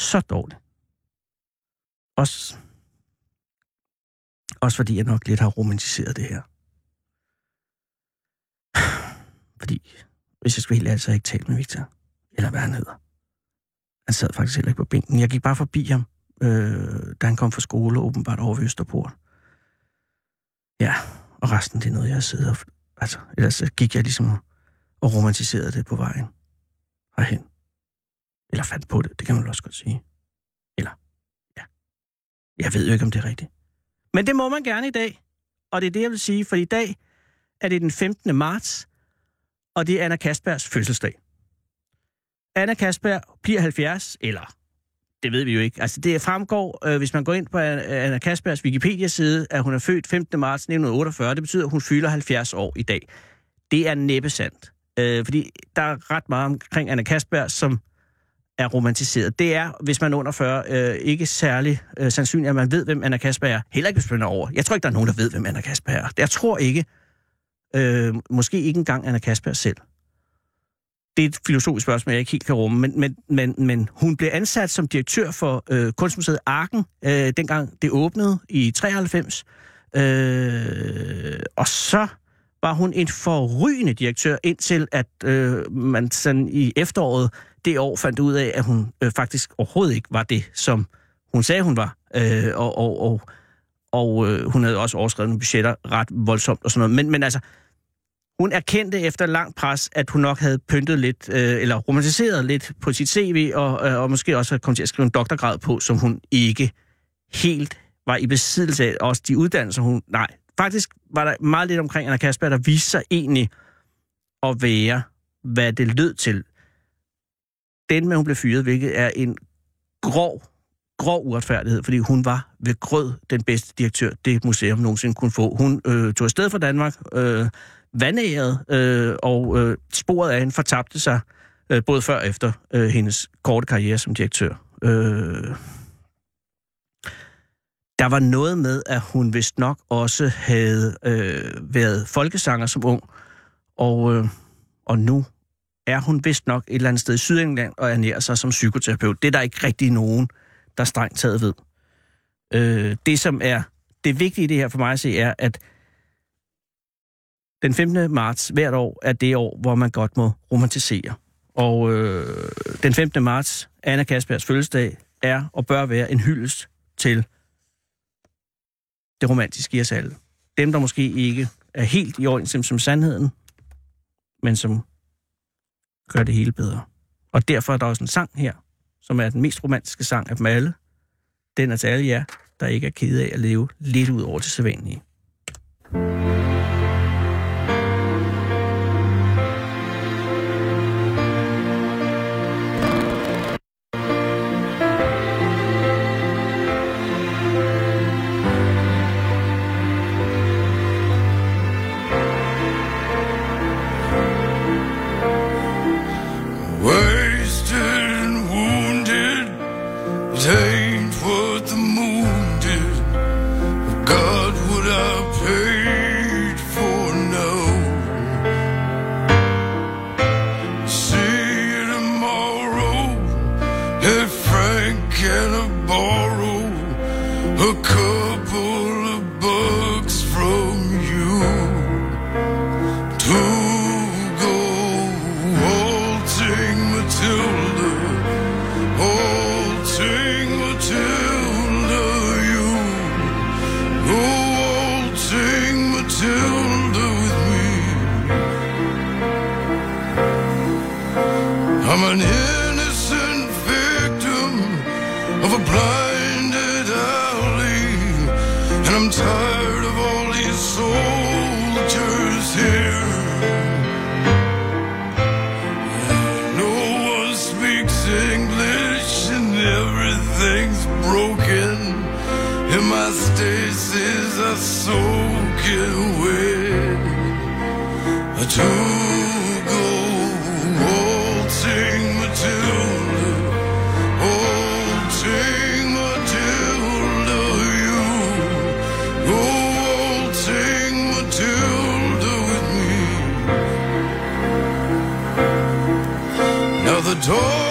så dårligt. Også, også fordi jeg nok lidt har romantiseret det her. Fordi, hvis jeg skulle helt ærligt, så havde jeg ikke talt med Victor. Eller hvad han hedder. Han sad faktisk heller ikke på bænken. Jeg gik bare forbi ham, øh, da han kom fra skole, åbenbart over ved Østerport. Ja, og resten det er noget, jeg sidder og... Altså, ellers så gik jeg ligesom og romantiserede det på vejen herhen. Eller fandt på det, det kan man også godt sige. Eller, ja. Jeg ved jo ikke, om det er rigtigt. Men det må man gerne i dag. Og det er det, jeg vil sige, for i dag er det den 15. marts, og det er Anna Kasbergs fødselsdag. Anna Kasper bliver 70, eller det ved vi jo ikke. Altså det fremgår, øh, hvis man går ind på Anna Kasbergs Wikipedia-side, at hun er født 15. marts 1948. Det betyder, at hun fylder 70 år i dag. Det er næppe sandt. Øh, fordi der er ret meget omkring Anna Kasper, som er romantiseret. Det er, hvis man er under 40, øh, ikke særlig øh, sandsynligt, at man ved, hvem Anna Kasper er. Heller ikke, hvis man er over. Jeg tror ikke, der er nogen, der ved, hvem Anna Kasper er. Jeg tror ikke. Øh, måske ikke engang Anna Kasper selv. Det er et filosofisk spørgsmål, jeg ikke helt kan rumme, men, men, men, men hun blev ansat som direktør for øh, Kunstmuseet Arken, øh, dengang det åbnede i 93. Øh, og så var hun en forrygende direktør, indtil at øh, man sådan i efteråret det år fandt ud af, at hun øh, faktisk overhovedet ikke var det, som hun sagde, hun var. Øh, og og, og, og øh, hun havde også overskrevet nogle budgetter ret voldsomt og sådan noget. Men, men altså, hun erkendte efter lang pres, at hun nok havde pyntet lidt, øh, eller romantiseret lidt på sit CV, og, øh, og måske også kom til at skrive en doktorgrad på, som hun ikke helt var i besiddelse af. Også de uddannelser, hun... Nej, faktisk var der meget lidt omkring Anna Kasper, der viste sig egentlig at være, hvad det lød til. Den med, hun blev fyret, hvilket er en grov, grov uretfærdighed, fordi hun var ved grød den bedste direktør, det museum nogensinde kunne få. Hun øh, tog afsted fra Danmark, øh, vandæret, øh, og øh, sporet af hende fortabte sig øh, både før og efter øh, hendes korte karriere som direktør. Øh, der var noget med, at hun vist nok også havde øh, været folkesanger som ung, og, øh, og nu er hun vist nok et eller andet sted i Sydengland og ernærer sig som psykoterapeut. Det er der ikke rigtig nogen, der strengt taget ved. Øh, det, som er det vigtige i det her for mig at se, er, at den 15. marts hvert år er det år, hvor man godt må romantisere. Og øh, den 15. marts, Anna Kaspers fødselsdag, er og bør være en hyldest til det romantiske i os alle. Dem, der måske ikke er helt i overensstemmelse med sandheden, men som gør det hele bedre. Og derfor er der også en sang her, som er den mest romantiske sang af dem alle. Den er til alle jer, der ikke er kede af at leve lidt ud over det sædvanlige. Stasis are soaking wet. To go waltzing Matilda, waltzing Matilda, you go waltzing Matilda with me. Now the dogs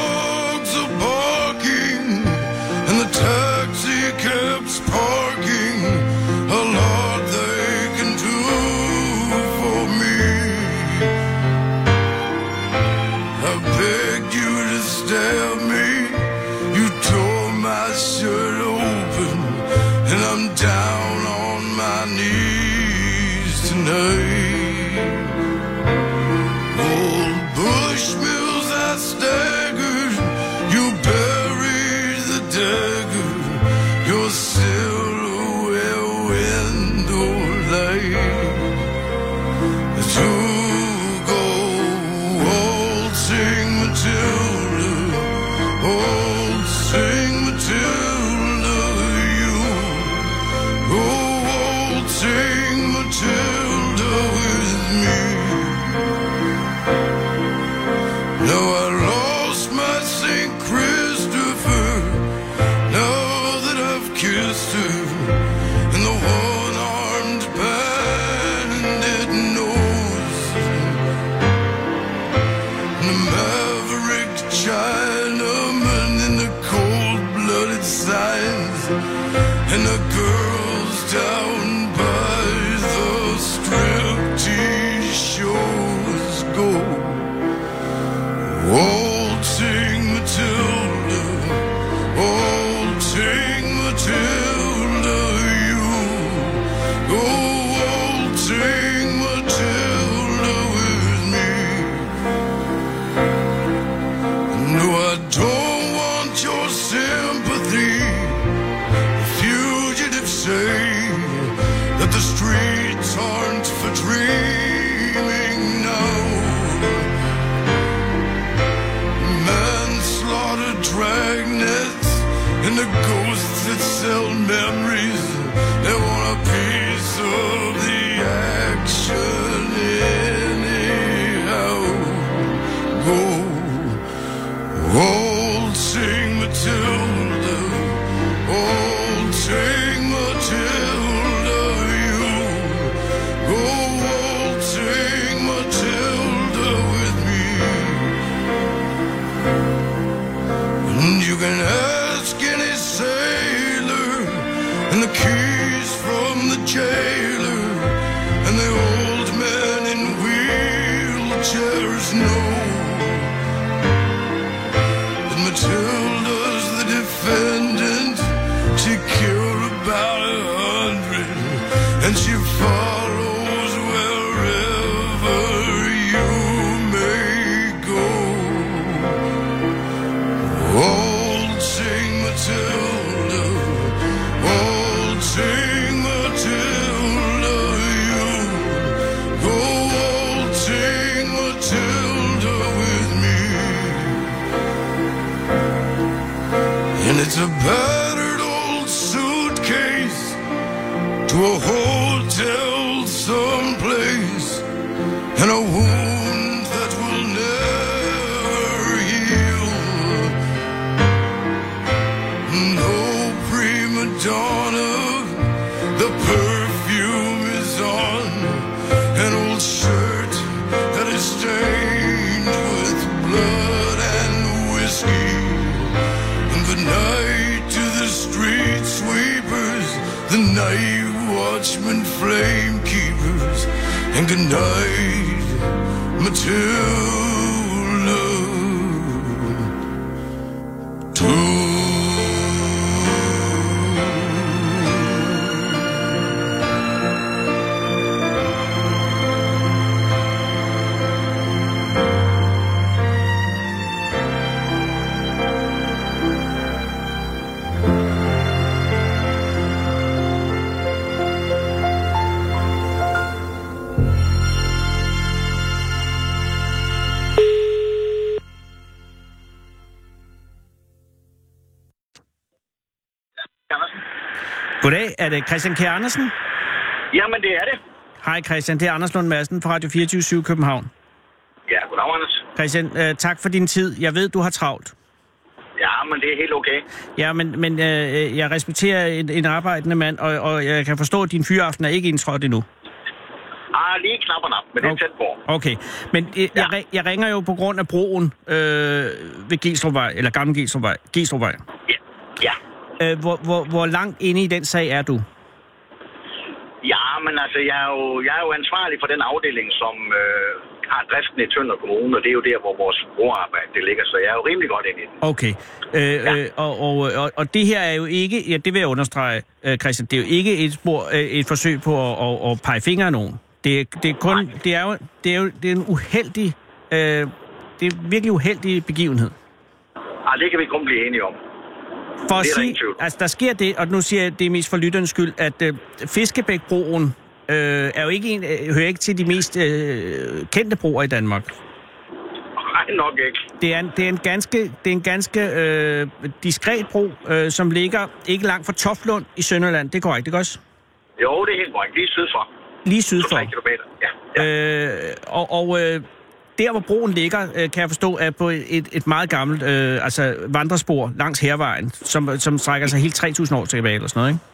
and a girl er det Christian K. Andersen? Jamen, det er det. Hej Christian, det er Anders Lund Madsen fra Radio 24 København. Ja, goddag, Anders. Christian, øh, tak for din tid. Jeg ved, du har travlt. Ja, men det er helt okay. Ja, men, men øh, jeg respekterer en, en arbejdende mand, og, og jeg kan forstå, at din fyraften er ikke indtrådt endnu. Ah, lige knap og nap, men det er tæt på. Okay, men øh, jeg, jeg, jeg ringer jo på grund af broen øh, ved Gelstrupvej, eller Gamle Gelstrupvej. Gelstrupvej. Ja. ja. Øh, hvor, hvor, hvor langt inde i den sag er du? Ja, men altså, jeg er jo, jeg er jo ansvarlig for den afdeling, som øh, har driften i Tønder Kommune, og det er jo der, hvor vores broarbejde det ligger, så jeg er jo rimelig godt inde i den. Okay. Øh, ja. øh, og, og, og, og det her er jo ikke, ja, det vil jeg understrege, øh, Christian, det er jo ikke et, spor, øh, et forsøg på at, at, at pege fingre af nogen. Det, er- det er kun, Nej. det er jo, det er jo det er en uheldig, øh, det er en virkelig uheldig begivenhed. Ah, det kan vi kun blive enige om. For at sige, altså der sker det, og nu siger jeg det er mest for lytterens skyld, at øh, Fiskebækbroen øh, er jo ikke en, øh, hører ikke til de mest øh, kendte broer i Danmark. Nej, nok ikke. Det er en, det er en ganske, det er en ganske øh, diskret bro, øh, som ligger ikke langt fra Toflund i Sønderland. Det er korrekt, ikke også? Jo, det er helt korrekt. Lige syd for. Lige syd for. 3 kilometer. Ja. ja. Øh, og og øh, der, hvor broen ligger, øh, kan jeg forstå, er på et, et meget gammelt øh, altså vandrespor langs Hervejen, som, som strækker sig helt 3.000 år tilbage eller sådan noget, ikke?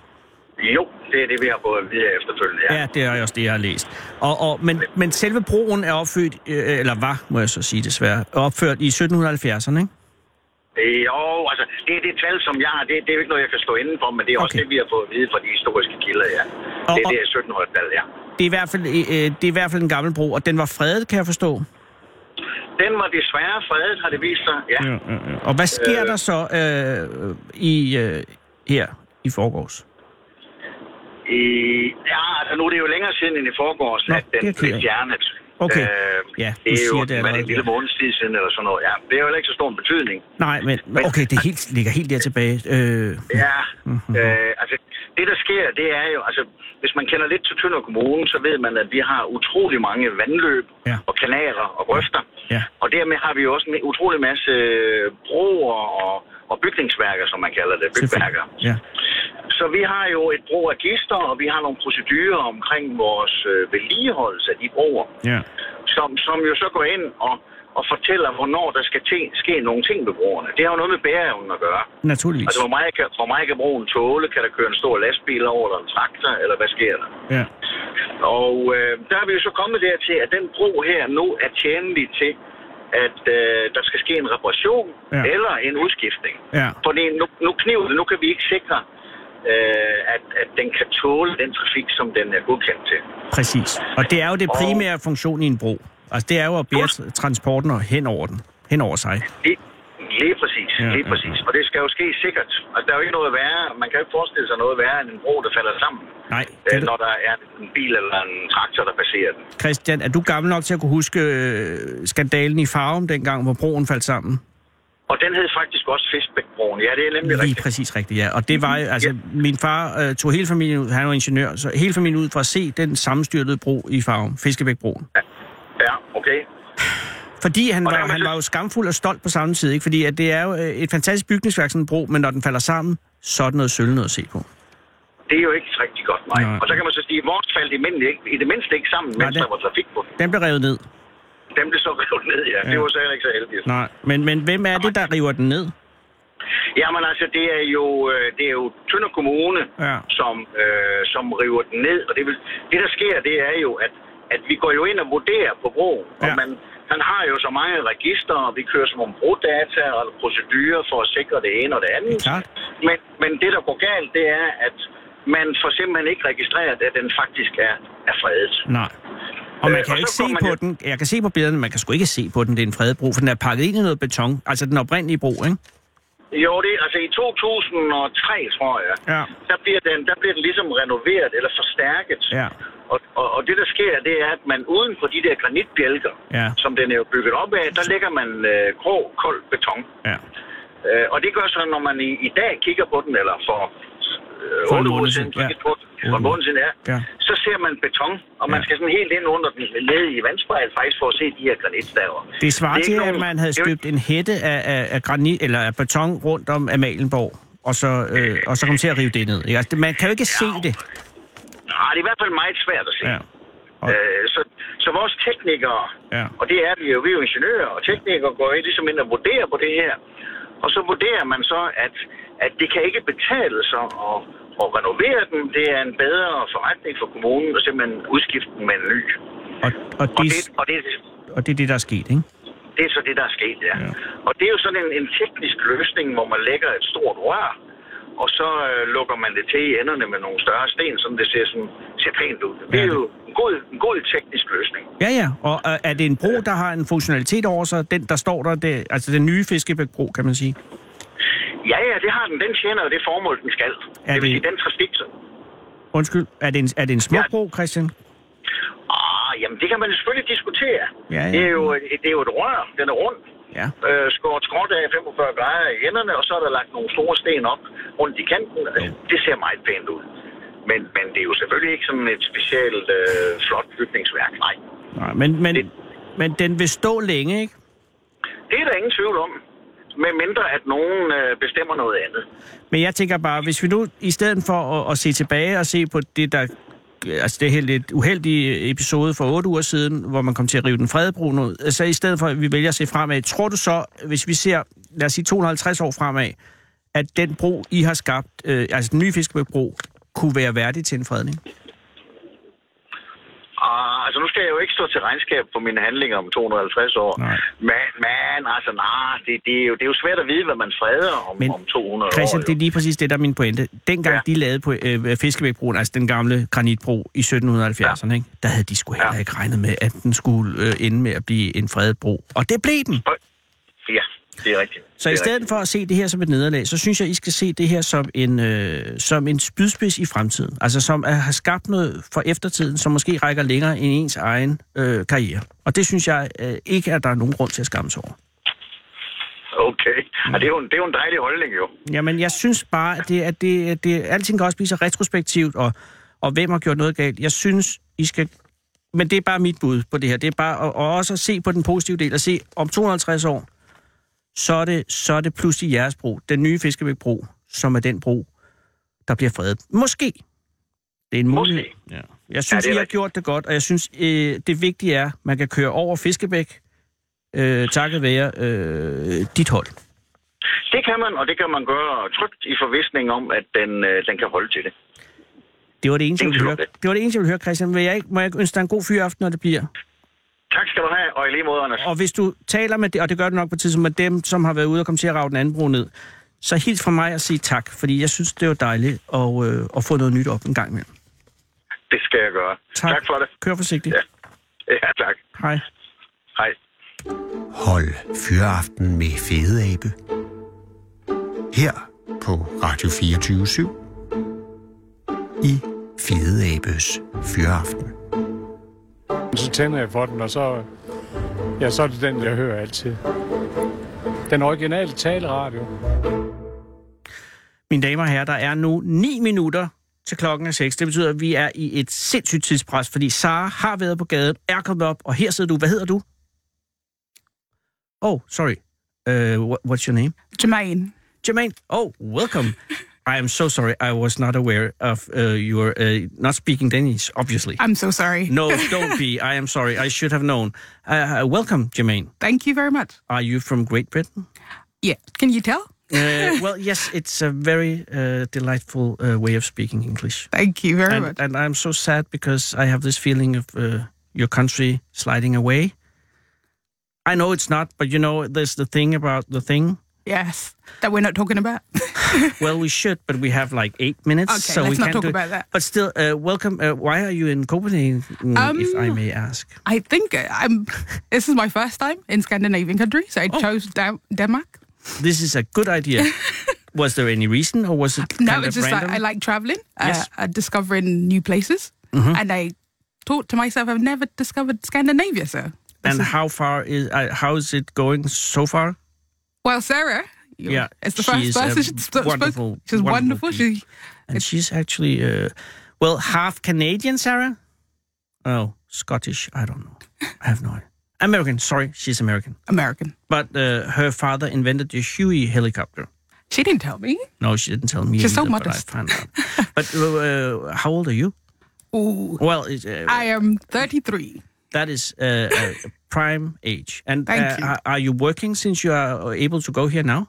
Jo, det er det, vi har fået at vide efterfølgende. Ja. Ja, det er også det, jeg har læst. Og, og, men, men selve broen er opført, øh, eller var, må jeg så sige desværre, opført i 1770'erne, ikke? Øh, Jo, altså, det er det tal, som jeg har. Det, det er jo ikke noget, jeg kan stå inden for, men det er også Okay. det, vi har fået at vide fra de historiske kilder, ja. Og- Det er det, 1700-tallet, ja. Det er, i hvert fald, øh, det er i hvert fald en gammel bro, og den var fredet, kan jeg forstå. Den var desværre fredet, har det vist sig. Ja. Ja, ja, ja. Og hvad sker Øh. der så øh, i øh, her i forgårs? Øh, ja, altså nu er det jo længere siden end i forgårs, Nå, at den blev fjernet. Okay. Øh, Ja, det er jo det allerede, en lille ja. måneds tid siden eller sådan noget. Ja, det er jo ikke så stor en betydning. Nej, men men okay, det helt, ligger helt der tilbage. Øh, Ja, Mhm. øh, altså det der sker, det er jo, altså hvis man kender lidt til Tønder Kommune, så ved man, at vi har utrolig mange vandløb Ja. og kanaler og grøfter. Ja. Og dermed har vi jo også en utrolig masse broer og, og bygningsværker, som man kalder det, bygværker. Ja. Så vi har jo et broregister, og vi har nogle procedurer omkring vores øh, vedligeholdelse af de broer, ja. som, som jo så går ind og, og fortæller, hvornår der skal te, ske nogle ting ved broerne. Det har jo noget med bæreevnen at gøre. Naturligvis. Altså, hvor meget, kan, hvor meget kan broen tåle? Kan der køre en stor lastbil over, eller en traktor, eller hvad sker der? Ja. Og øh, der er vi jo så kommet dertil, at den bro her nu er tjenlig til, at øh, der skal ske en reparation Ja. eller en udskiftning. Ja. Fordi nu, nu kniver det, nu kan vi ikke sikre, øh, at, at den kan tåle den trafik, som den er godkendt til. Præcis. Og det er jo det Og- primære funktion i en bro. Altså, det er jo at bære transporten hen over den. Hen over sig. Lige, lige præcis, Ja, ja, lige ja, præcis. Og det skal jo ske sikkert. Altså, der er jo ikke noget værre. Man kan jo ikke forestille sig noget værre end en bro, der falder sammen, Nej, øh, kan du, når der er en bil eller en traktor, der passerer den. Christian, er du gammel nok til at kunne huske øh, skandalen i Farum dengang, hvor broen faldt sammen? Og den hed faktisk også Fiskbækbroen. Ja, det er nemlig Lige rigtigt. præcis rigtigt, ja. Og det var, altså, min far øh, tog hele familien ud, han var ingeniør, så hele familien ud for at se den sammenstyrtede bro i Farum, Fiskebækbroen. Ja, okay. Fordi han Og var, han var jo skamfuld og stolt på samme tid, ikke? Fordi at det er jo øh, et fantastisk bygningsværk, sådan en bro, men når den falder sammen, så er det noget sølv noget at se på. Det er jo ikke rigtig godt, nej. Nej. Og så kan man så sige, at vores faldt i, mindre, ikke, i det mindste ikke sammen, Nej, mens det- der var trafik på. Den blev revet ned. Dem blev så revet ned, ja. Det Ja. var så heller ikke så heldigt. Nej, men, men hvem er det, der river den ned? Jamen altså, det er jo, øh, det er jo Tønder Kommune, Ja. som, øh, som river den ned. Og det, vil, det, der sker, det er jo, at, at vi går jo ind og vurderer på broen. Og Ja. man, han har jo så mange register, og vi kører som om brodata og procedurer for at sikre det ene og det andet. Det klart. Men, men det, der går galt, det er, at man får simpelthen ikke registreret, at den faktisk er, er fredet. Nej. Og man Øh, kan jo ikke se på jo- den. Jeg kan se på billederne, man kan sgu ikke se på den, det er en fredet bro, for den er pakket ind i noget beton. Altså den oprindelige bro, ikke? Jo, det er altså i 2003, tror jeg. Ja. Der bliver, den, der bliver den ligesom renoveret eller forstærket. Ja. Og, og, og det, der sker, det er, at man uden for de der granitbjælker, Ja. som den er jo bygget op af, der lægger man øh, grå, kold beton. Ja. Øh, og det gør så, når man i, i dag kigger på den, eller for øh, For en 8 måned uger siden, siden, ja. ja. for, for en måned siden, ja, Ja. så ser man beton, og man Ja. skal sådan helt ind under den, ned i vandspejl faktisk, for at se de her granitstaver. Det svarer Det er til, at man havde støbt en hætte af, af, af granit eller af beton rundt om Amalienborg, og så, øh, og så kom til at rive det ned. Altså, man kan jo ikke se det. Nej, det er i hvert fald meget svært at se. Ja. Og, Øh, så, så vores teknikere, ja. og det er vi jo, vi er jo ingeniører, og teknikere går ind, ligesom ind og vurderer på det her. Og så vurderer man så, at, at det kan ikke betale sig at, at renovere den. Det er en bedre forretning for kommunen at simpelthen udskifte den med en ny. Og, og, Og det, og det, og det er det, der er sket, ikke? det er så det, der er sket. Ja. ja. Og det er jo sådan en, en teknisk løsning, hvor man lægger et stort rør, og så øh, lukker man det til i enderne med nogle større sten, så det ser, sådan, ser pænt ud. Det er Ja, jo en god, en god teknisk løsning. Ja, ja. Og øh, er det en bro, der har en funktionalitet over sig? Den, der står der, det, altså den nye Fiskebæk-bro, kan man sige. Ja, ja, det har den. Den tjener jo det formål, den skal. Er det vil det- sige, den trafik. Undskyld, er det en, er det en smuk Ja. bro, Christian? Ah, jamen, det kan man selvfølgelig diskutere. Ja, ja. Det, er jo, det er jo et rør, den er rund. Ja. Øh, skåret skråt af 45 grader i enderne, og så er der lagt nogle store sten op rundt i kanten. Altså, det ser meget pænt ud. Men, men det er jo selvfølgelig ikke sådan et specielt øh, flot bygningsværk, nej. Nej, men, men, Det- men den vil stå længe, ikke? Det er der ingen tvivl om. Med mindre at nogen øh, bestemmer noget andet. Men jeg tænker bare, hvis vi nu i stedet for at, at se tilbage og se på det, der Øh, altså det her lidt uheldige øh, episode for otte uger siden, hvor man kom til at rive den fredebro ud, så i stedet for, at vi vælger at se fremad, tror du så, hvis vi ser, lad os sige 250 år fremad, at den bro, I har skabt, øh, altså den nye Fiskebæk-bro, kunne være værdig til en fredning? Altså nu skal jeg jo ikke stå til regnskab for mine handlinger om 250 år. Nej. Men, men altså, nej, det, det, er jo, det er jo svært at vide, hvad man freder om, Men, om 200 Christian, år. det er lige præcis det, der er min pointe. Dengang ja. Ja. de lavede på øh, Fiskebækbroen, altså den gamle granitbro i 1770'erne, ikke? der havde de sgu heller Ja. ikke regnet med, at den skulle øh, ende med at blive en fredet bro. Og det blev den. Ja, det er rigtigt. Så det i er stedet for at se det her som et nederlag, så synes jeg, I skal se det her som en, øh, som en spydspids i fremtiden. Altså som at have skabt noget for eftertiden, som måske rækker længere end ens egen øh, karriere. Og det synes jeg øh, ikke, at der er nogen grund til at skamme sig over. Okay. Og det er, jo en, det er jo en dejlig holdning, jo. Jamen, jeg synes bare, at det, at det, det, alting kan også blive så retrospektivt, og, og hvem har gjort noget galt. Jeg synes, I skal... Men det er bare mit bud på det her. Det er bare at, og også at se på den positive del, og se, om 250 år, så er det, så er det pludselig jeres bro, den nye Fiskebæk-bro, som er den bro, der bliver fredet. Måske. Det er en Måske. mulighed. Ja. Jeg synes, Ja, I har gjort det godt, og jeg synes, øh, det vigtige er, at man kan køre over Fiskebæk, øh, takket være øh, dit hold. Det kan man, og det kan man gøre trygt i forvisning om, at den, øh, den kan holde til det. Det var det eneste, jeg ville høre. Det var det eneste, jeg ville høre, Christian. Vil jeg ikke, må jeg ønske dig en god fyraften, når det bliver? Tak skal du have, og i lige måde, Anders. Og hvis du taler med det, og det gør du nok på et tidspunkt med dem, som har været ude og komme til at rave den anden bro ned, så hils fra mig og sige tak, fordi jeg synes, det var dejligt at, øh, at få noget nyt op en gang imellem. Det skal jeg gøre. Tak. tak for det. Kør forsigtigt. Ja. Ja, tak. Hej. Hej. Hold Fyraften med Fede Abe. Her på Radio 24 i Fede Abes Fyraften. Så tænder jeg for den, og så, ja, så er det den, jeg hører altid. Den originale taleradio. Mine damer og herrer, der er nu 9 minutter til klokken er 6. Det betyder, at vi er i et sindssygt tidspres, fordi Sara har været på gaden, er kommet op, og her sidder du. Hvad hedder du? Oh, sorry. Uh, what, what's your name? Jermaine. Jermaine. Oh, welcome. I am so sorry. I was not aware of uh, your uh, not speaking Danish, obviously. I'm so sorry. no, don't be. I am sorry. I should have known. Uh, welcome, Jermaine. Thank you very much. Are you from Great Britain? Yeah. Can you tell? Uh, well, yes, it's a very uh, delightful uh, way of speaking English. Thank you very and, much. And I'm so sad because I have this feeling of uh, your country sliding away. I know it's not, but you know, there's the thing about the thing. Yes. That we're not talking about. well, we should, but we have like eight minutes, Okay, so let's we not can't talk it. about that. But still, uh, welcome. Uh, why are you in Copenhagen, mm, if I Um, may ask? I think uh, I'm. This is my first time in Scandinavian country, so I Oh. chose Dan- Denmark. This is a good idea. was there any reason, or was it No, it's just random? like I like traveling, Yes. uh, uh, discovering new places, Mhm. and I thought to myself, I've never discovered Scandinavia, so. and how far is uh, how is it going so far? Well, Sarah, Yeah, is the first person she spoke. wonderful- She's wonderful. She, And she's actually, uh, well, half Canadian, Sarah. Oh, Scottish. I don't know. I have no idea. American. Sorry, she's American. American. But uh, her father invented the Huey helicopter. She didn't tell me. No, she didn't tell me. She's so either, but modest. I found out. but uh, how old are you? Ooh, Well, uh, I am 33. That is uh, prime age. And uh. Are, you working since you are able to go here now?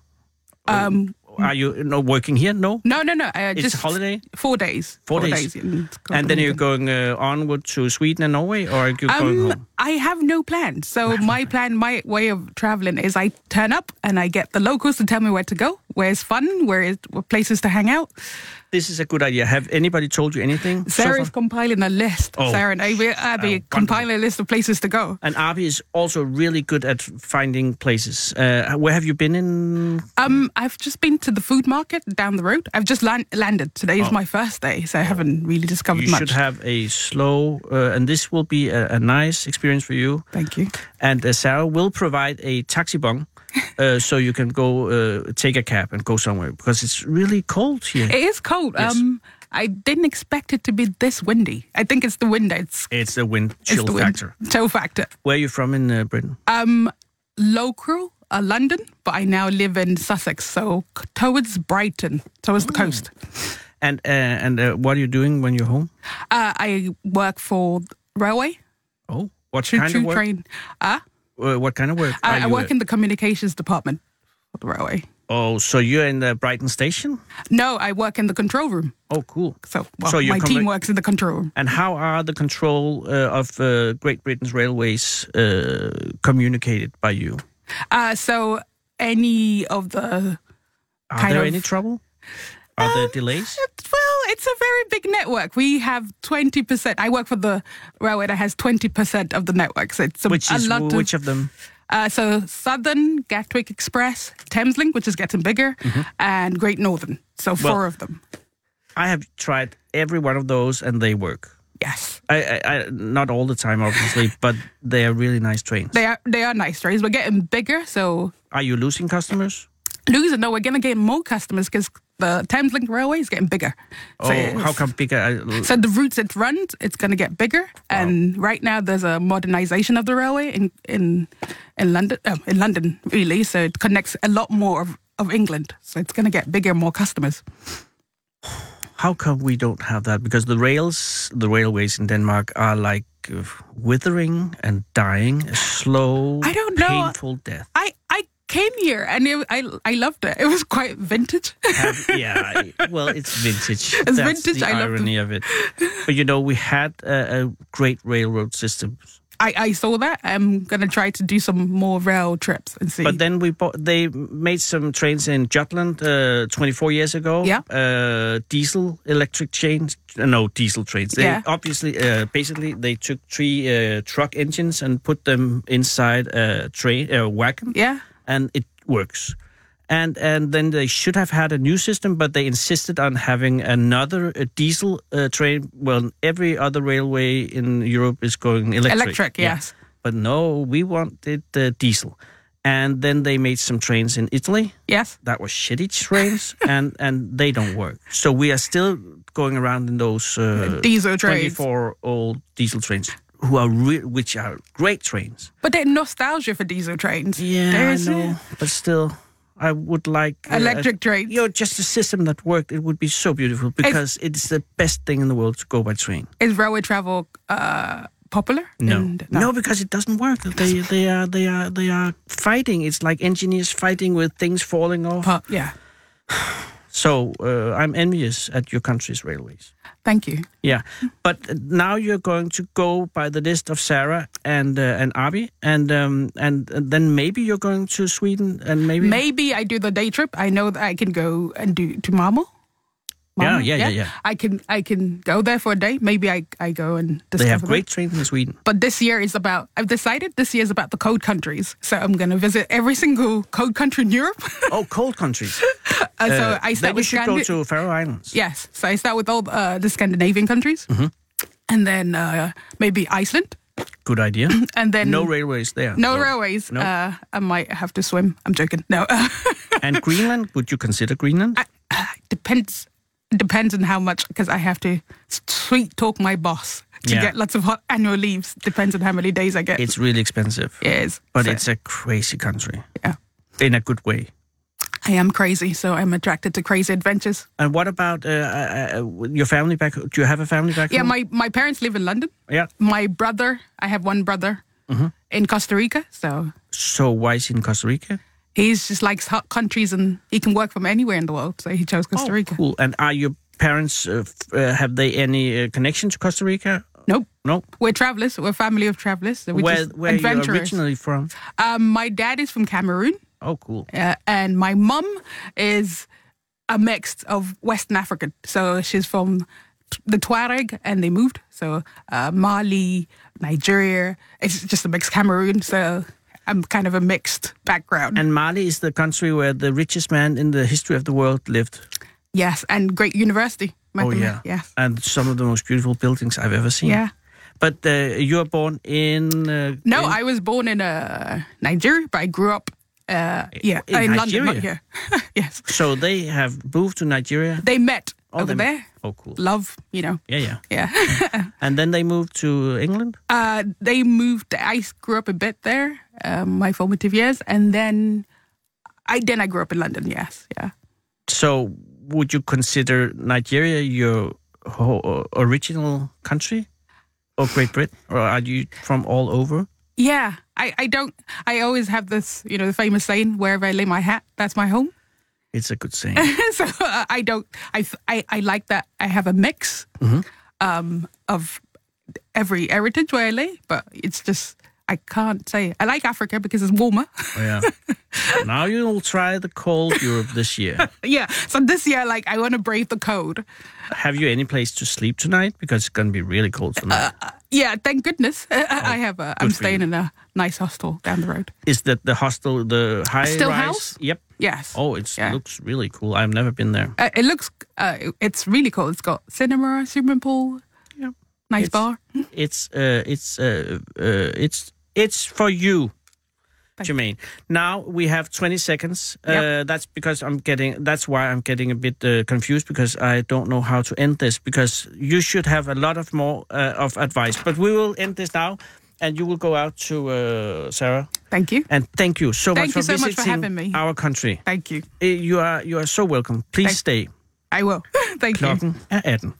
Um, Are you not working here? No. no, no, no. Uh, It's just holiday? Four days. Four days. in And then you're going uh, onward to Sweden and Norway, or are you going Um, home? I have no plan. So my plan, my way of traveling is I turn up and I get the locals to tell me where to go, where it's fun, where is where places to hang out. This is a good idea. Have anybody told you anything? so Sarah's compiling a list. Oh, Sarah and Abby, Abby wonderful. compiling a list of places to go. And Arby is also really good at finding places. Uh, where have you been in? Um, I've just been to the food market down the road. I've just land- landed. Today is Oh. my first day, so I haven't really discovered You much. You should have a slow, uh, and this will be a, a nice experience for you. Thank you. And uh, Sarah will provide a taxi bong, uh, so you can go uh, take a cab and go somewhere because it's really cold here. It is cold. Yes. Um, I didn't expect it to be this windy. I think it's the wind. It's, It's the wind chill the wind. factor. Chill factor. Where are you from in uh, Britain? Um, local, uh, London, but I now live in Sussex, so towards Brighton, towards the coast. And uh, and uh, what are you doing when you're home? Uh, I work for railway. Oh, what kind of work? train. Uh, what kind of work? I, I work uh, in the communications department for the railway. Oh, so you're in the Brighton station? No, I work in the control room. Oh, cool. So, well, So my team works in the control room. And how are the control uh, of uh, Great Britain's railways uh, communicated by you? Uh, so any of the Are there of- any trouble? Are there delays? well, it's a very big network. We have twenty percent. I work for the railway that has twenty percent of the network. So it's a, Which a is lot which of. of them? Uh, so Southern, Gatwick Express, Thameslink, which is getting bigger, and Great Northern. So four Mm-hmm. Well- of them. I have tried every one of those, and they work. Yes, I, I, I not all the time, obviously, but they are really nice trains. they are they are nice trains. We're getting bigger, so Are you losing customers? losing. No, we're gonna get more customers because the Thameslink Railway is getting bigger. So Oh, how come bigger? I- So the routes it runs, it's going to get bigger. And right now, there's a modernization of the railway in in in London. Oh, in London, really. So it connects a lot more of, of England. So it's going to get bigger, more customers. How come we don't have that? Because the rails, the railways in Denmark are like uh, withering and dying a slow, I don't know. painful death. I I came here and it, I I loved it. It was quite vintage. Have- yeah, well, it's vintage. It's That's vintage, the I irony of it. But you know, we had a, a great railroad system, I, I saw that. I'm going to try to do some more rail trips and see. but then we bought, they made some trains in Jutland uh, 24 years ago. Yeah. uh, diesel electric trains. Uh, no, diesel trains. They Yeah. obviously, uh, basically, they took three uh, truck engines and put them inside a train, a wagon. yeah. And it works. And and then they should have had a new system, but they insisted on having another diesel uh, train. Well, every other railway in Europe is going electric. Electric, Yeah. yes. But no, we wanted uh, diesel. And then they made some trains in Italy Yes. that was shitty trains, and and they don't work. So we are still going around in those uh, Diesel trains. 24 old diesel trains. Who are re- which are great trains. But they're nostalgia for diesel trains. Yeah, There's I know, but still, I would like uh, Electric a, trains. You know, just a system that worked. It would be so beautiful because it's the best thing in the world to go by train. Is railway travel uh, popular? No. in- no, because it doesn't work. They they are they are they are fighting. It's like engineers fighting with things falling off. Yeah. So uh, I'm envious at your country's railways. Thank you. Yeah, but now you're going to go by the list of Sarah and uh, and Abi, and um, and, then maybe you're going to Sweden, and maybe Maybe I do the day trip. I know that I can go and do to Malmo. Yeah, yeah, yeah, yeah. I can I can go there for a day. Maybe I, I go and discover they have great trains in Sweden. But this year is about. I've decided this year is about the cold countries. So I'm going to visit every single cold country in Europe. Oh, cold countries. Uh, so Uh, I start then with should go to Faroe Islands. Yes. So I start with all uh, the Scandinavian countries, Mm-hmm. and then uh, maybe Iceland, Good idea. and then no railways there. no railways. No. Uh, I might have to swim. I'm joking. No. and Greenland? Would you consider Greenland? depends. It depends on how much because I have to sweet talk my boss to Yeah. get lots of hot annual leaves. Depends on how many days I get. It's really expensive. yes, But so it's a crazy country. Yeah. In a good way. I am crazy, so I'm attracted to crazy adventures. And what about uh, uh, uh, your family back? Do you have a family back Yeah, home? my my parents live in London. Yeah. My brother, I have one brother Mhm. in Costa Rica, so So why is he in Costa Rica? He's just likes hot countries and he can work from anywhere in the world. So he chose Costa Rica. Oh, Cool. And are your parents? Uh, uh, have they any uh, connection to Costa Rica? Nope. No. We're travelers. We're a family of travelers. So we're Where just Where are you adventurers. originally from? Um, my dad is from Cameroon. Oh, cool. uh, and my mum is a mix of Western African. So she's from the Tuareg, and they moved. So uh, Mali, Nigeria. It's just a mixed Cameroon. So I'm kind of a mixed background. And Mali is the country where the richest man in the history of the world lived. yes, and great university. Oh yeah. Yes. And some of the most beautiful buildings I've ever seen. Yeah. But uh, you were born in. Uh, No, in- I was born in uh, Nigeria, but I grew up. Uh, yeah, In in London, Nigeria? yes, So they have moved to Nigeria. they met Oh, over they- there. Oh, cool. Love, you know. Yeah, yeah. Yeah. And then they moved to England. Uh, they moved. I grew up a bit there, um, my formative years, and then I then I grew up in London. Yes, yeah. So would you consider Nigeria your original country, or Great Britain, or are you from all over? Yeah, I, I don't. I always have this, you know, the famous saying, "Wherever I lay my hat, that's my home." It's a good saying. so uh, I don't. I, I I like that. I have a mix Mhm. um, of every heritage where I lay, but it's just I can't say. I like Africa because it's warmer. Oh, yeah. now you will try the cold Europe this year. yeah. So this year, like, I want to brave the cold. Have you any place to sleep tonight? Because it's going to be really cold tonight. Yeah, thank goodness. I have. A, I'm Oh, staying in a nice hostel down the road. Is that the hostel, the high Still rise? house? Yep. Yes. Oh, it Yeah. looks really cool. I've never been there. Uh, it looks. Uh, it's really cool. It's got cinema, swimming pool, Yeah. nice It's- bar. It's uh, it's uh, uh, it's it's for you, Thank Jermaine. Now we have 20 seconds. Uh, That's because I'm getting. That's why I'm getting a bit uh, confused because I don't know how to end this. Because you should have a lot of more uh, of advice. But we will end this now, and you will go out to uh, Sarah. Thank you. And thank you so Thank much for you so much for having me. our country. Thank you. Uh, You are you are so welcome. Please Thank- stay. I will. Thank you. Klokken er 18.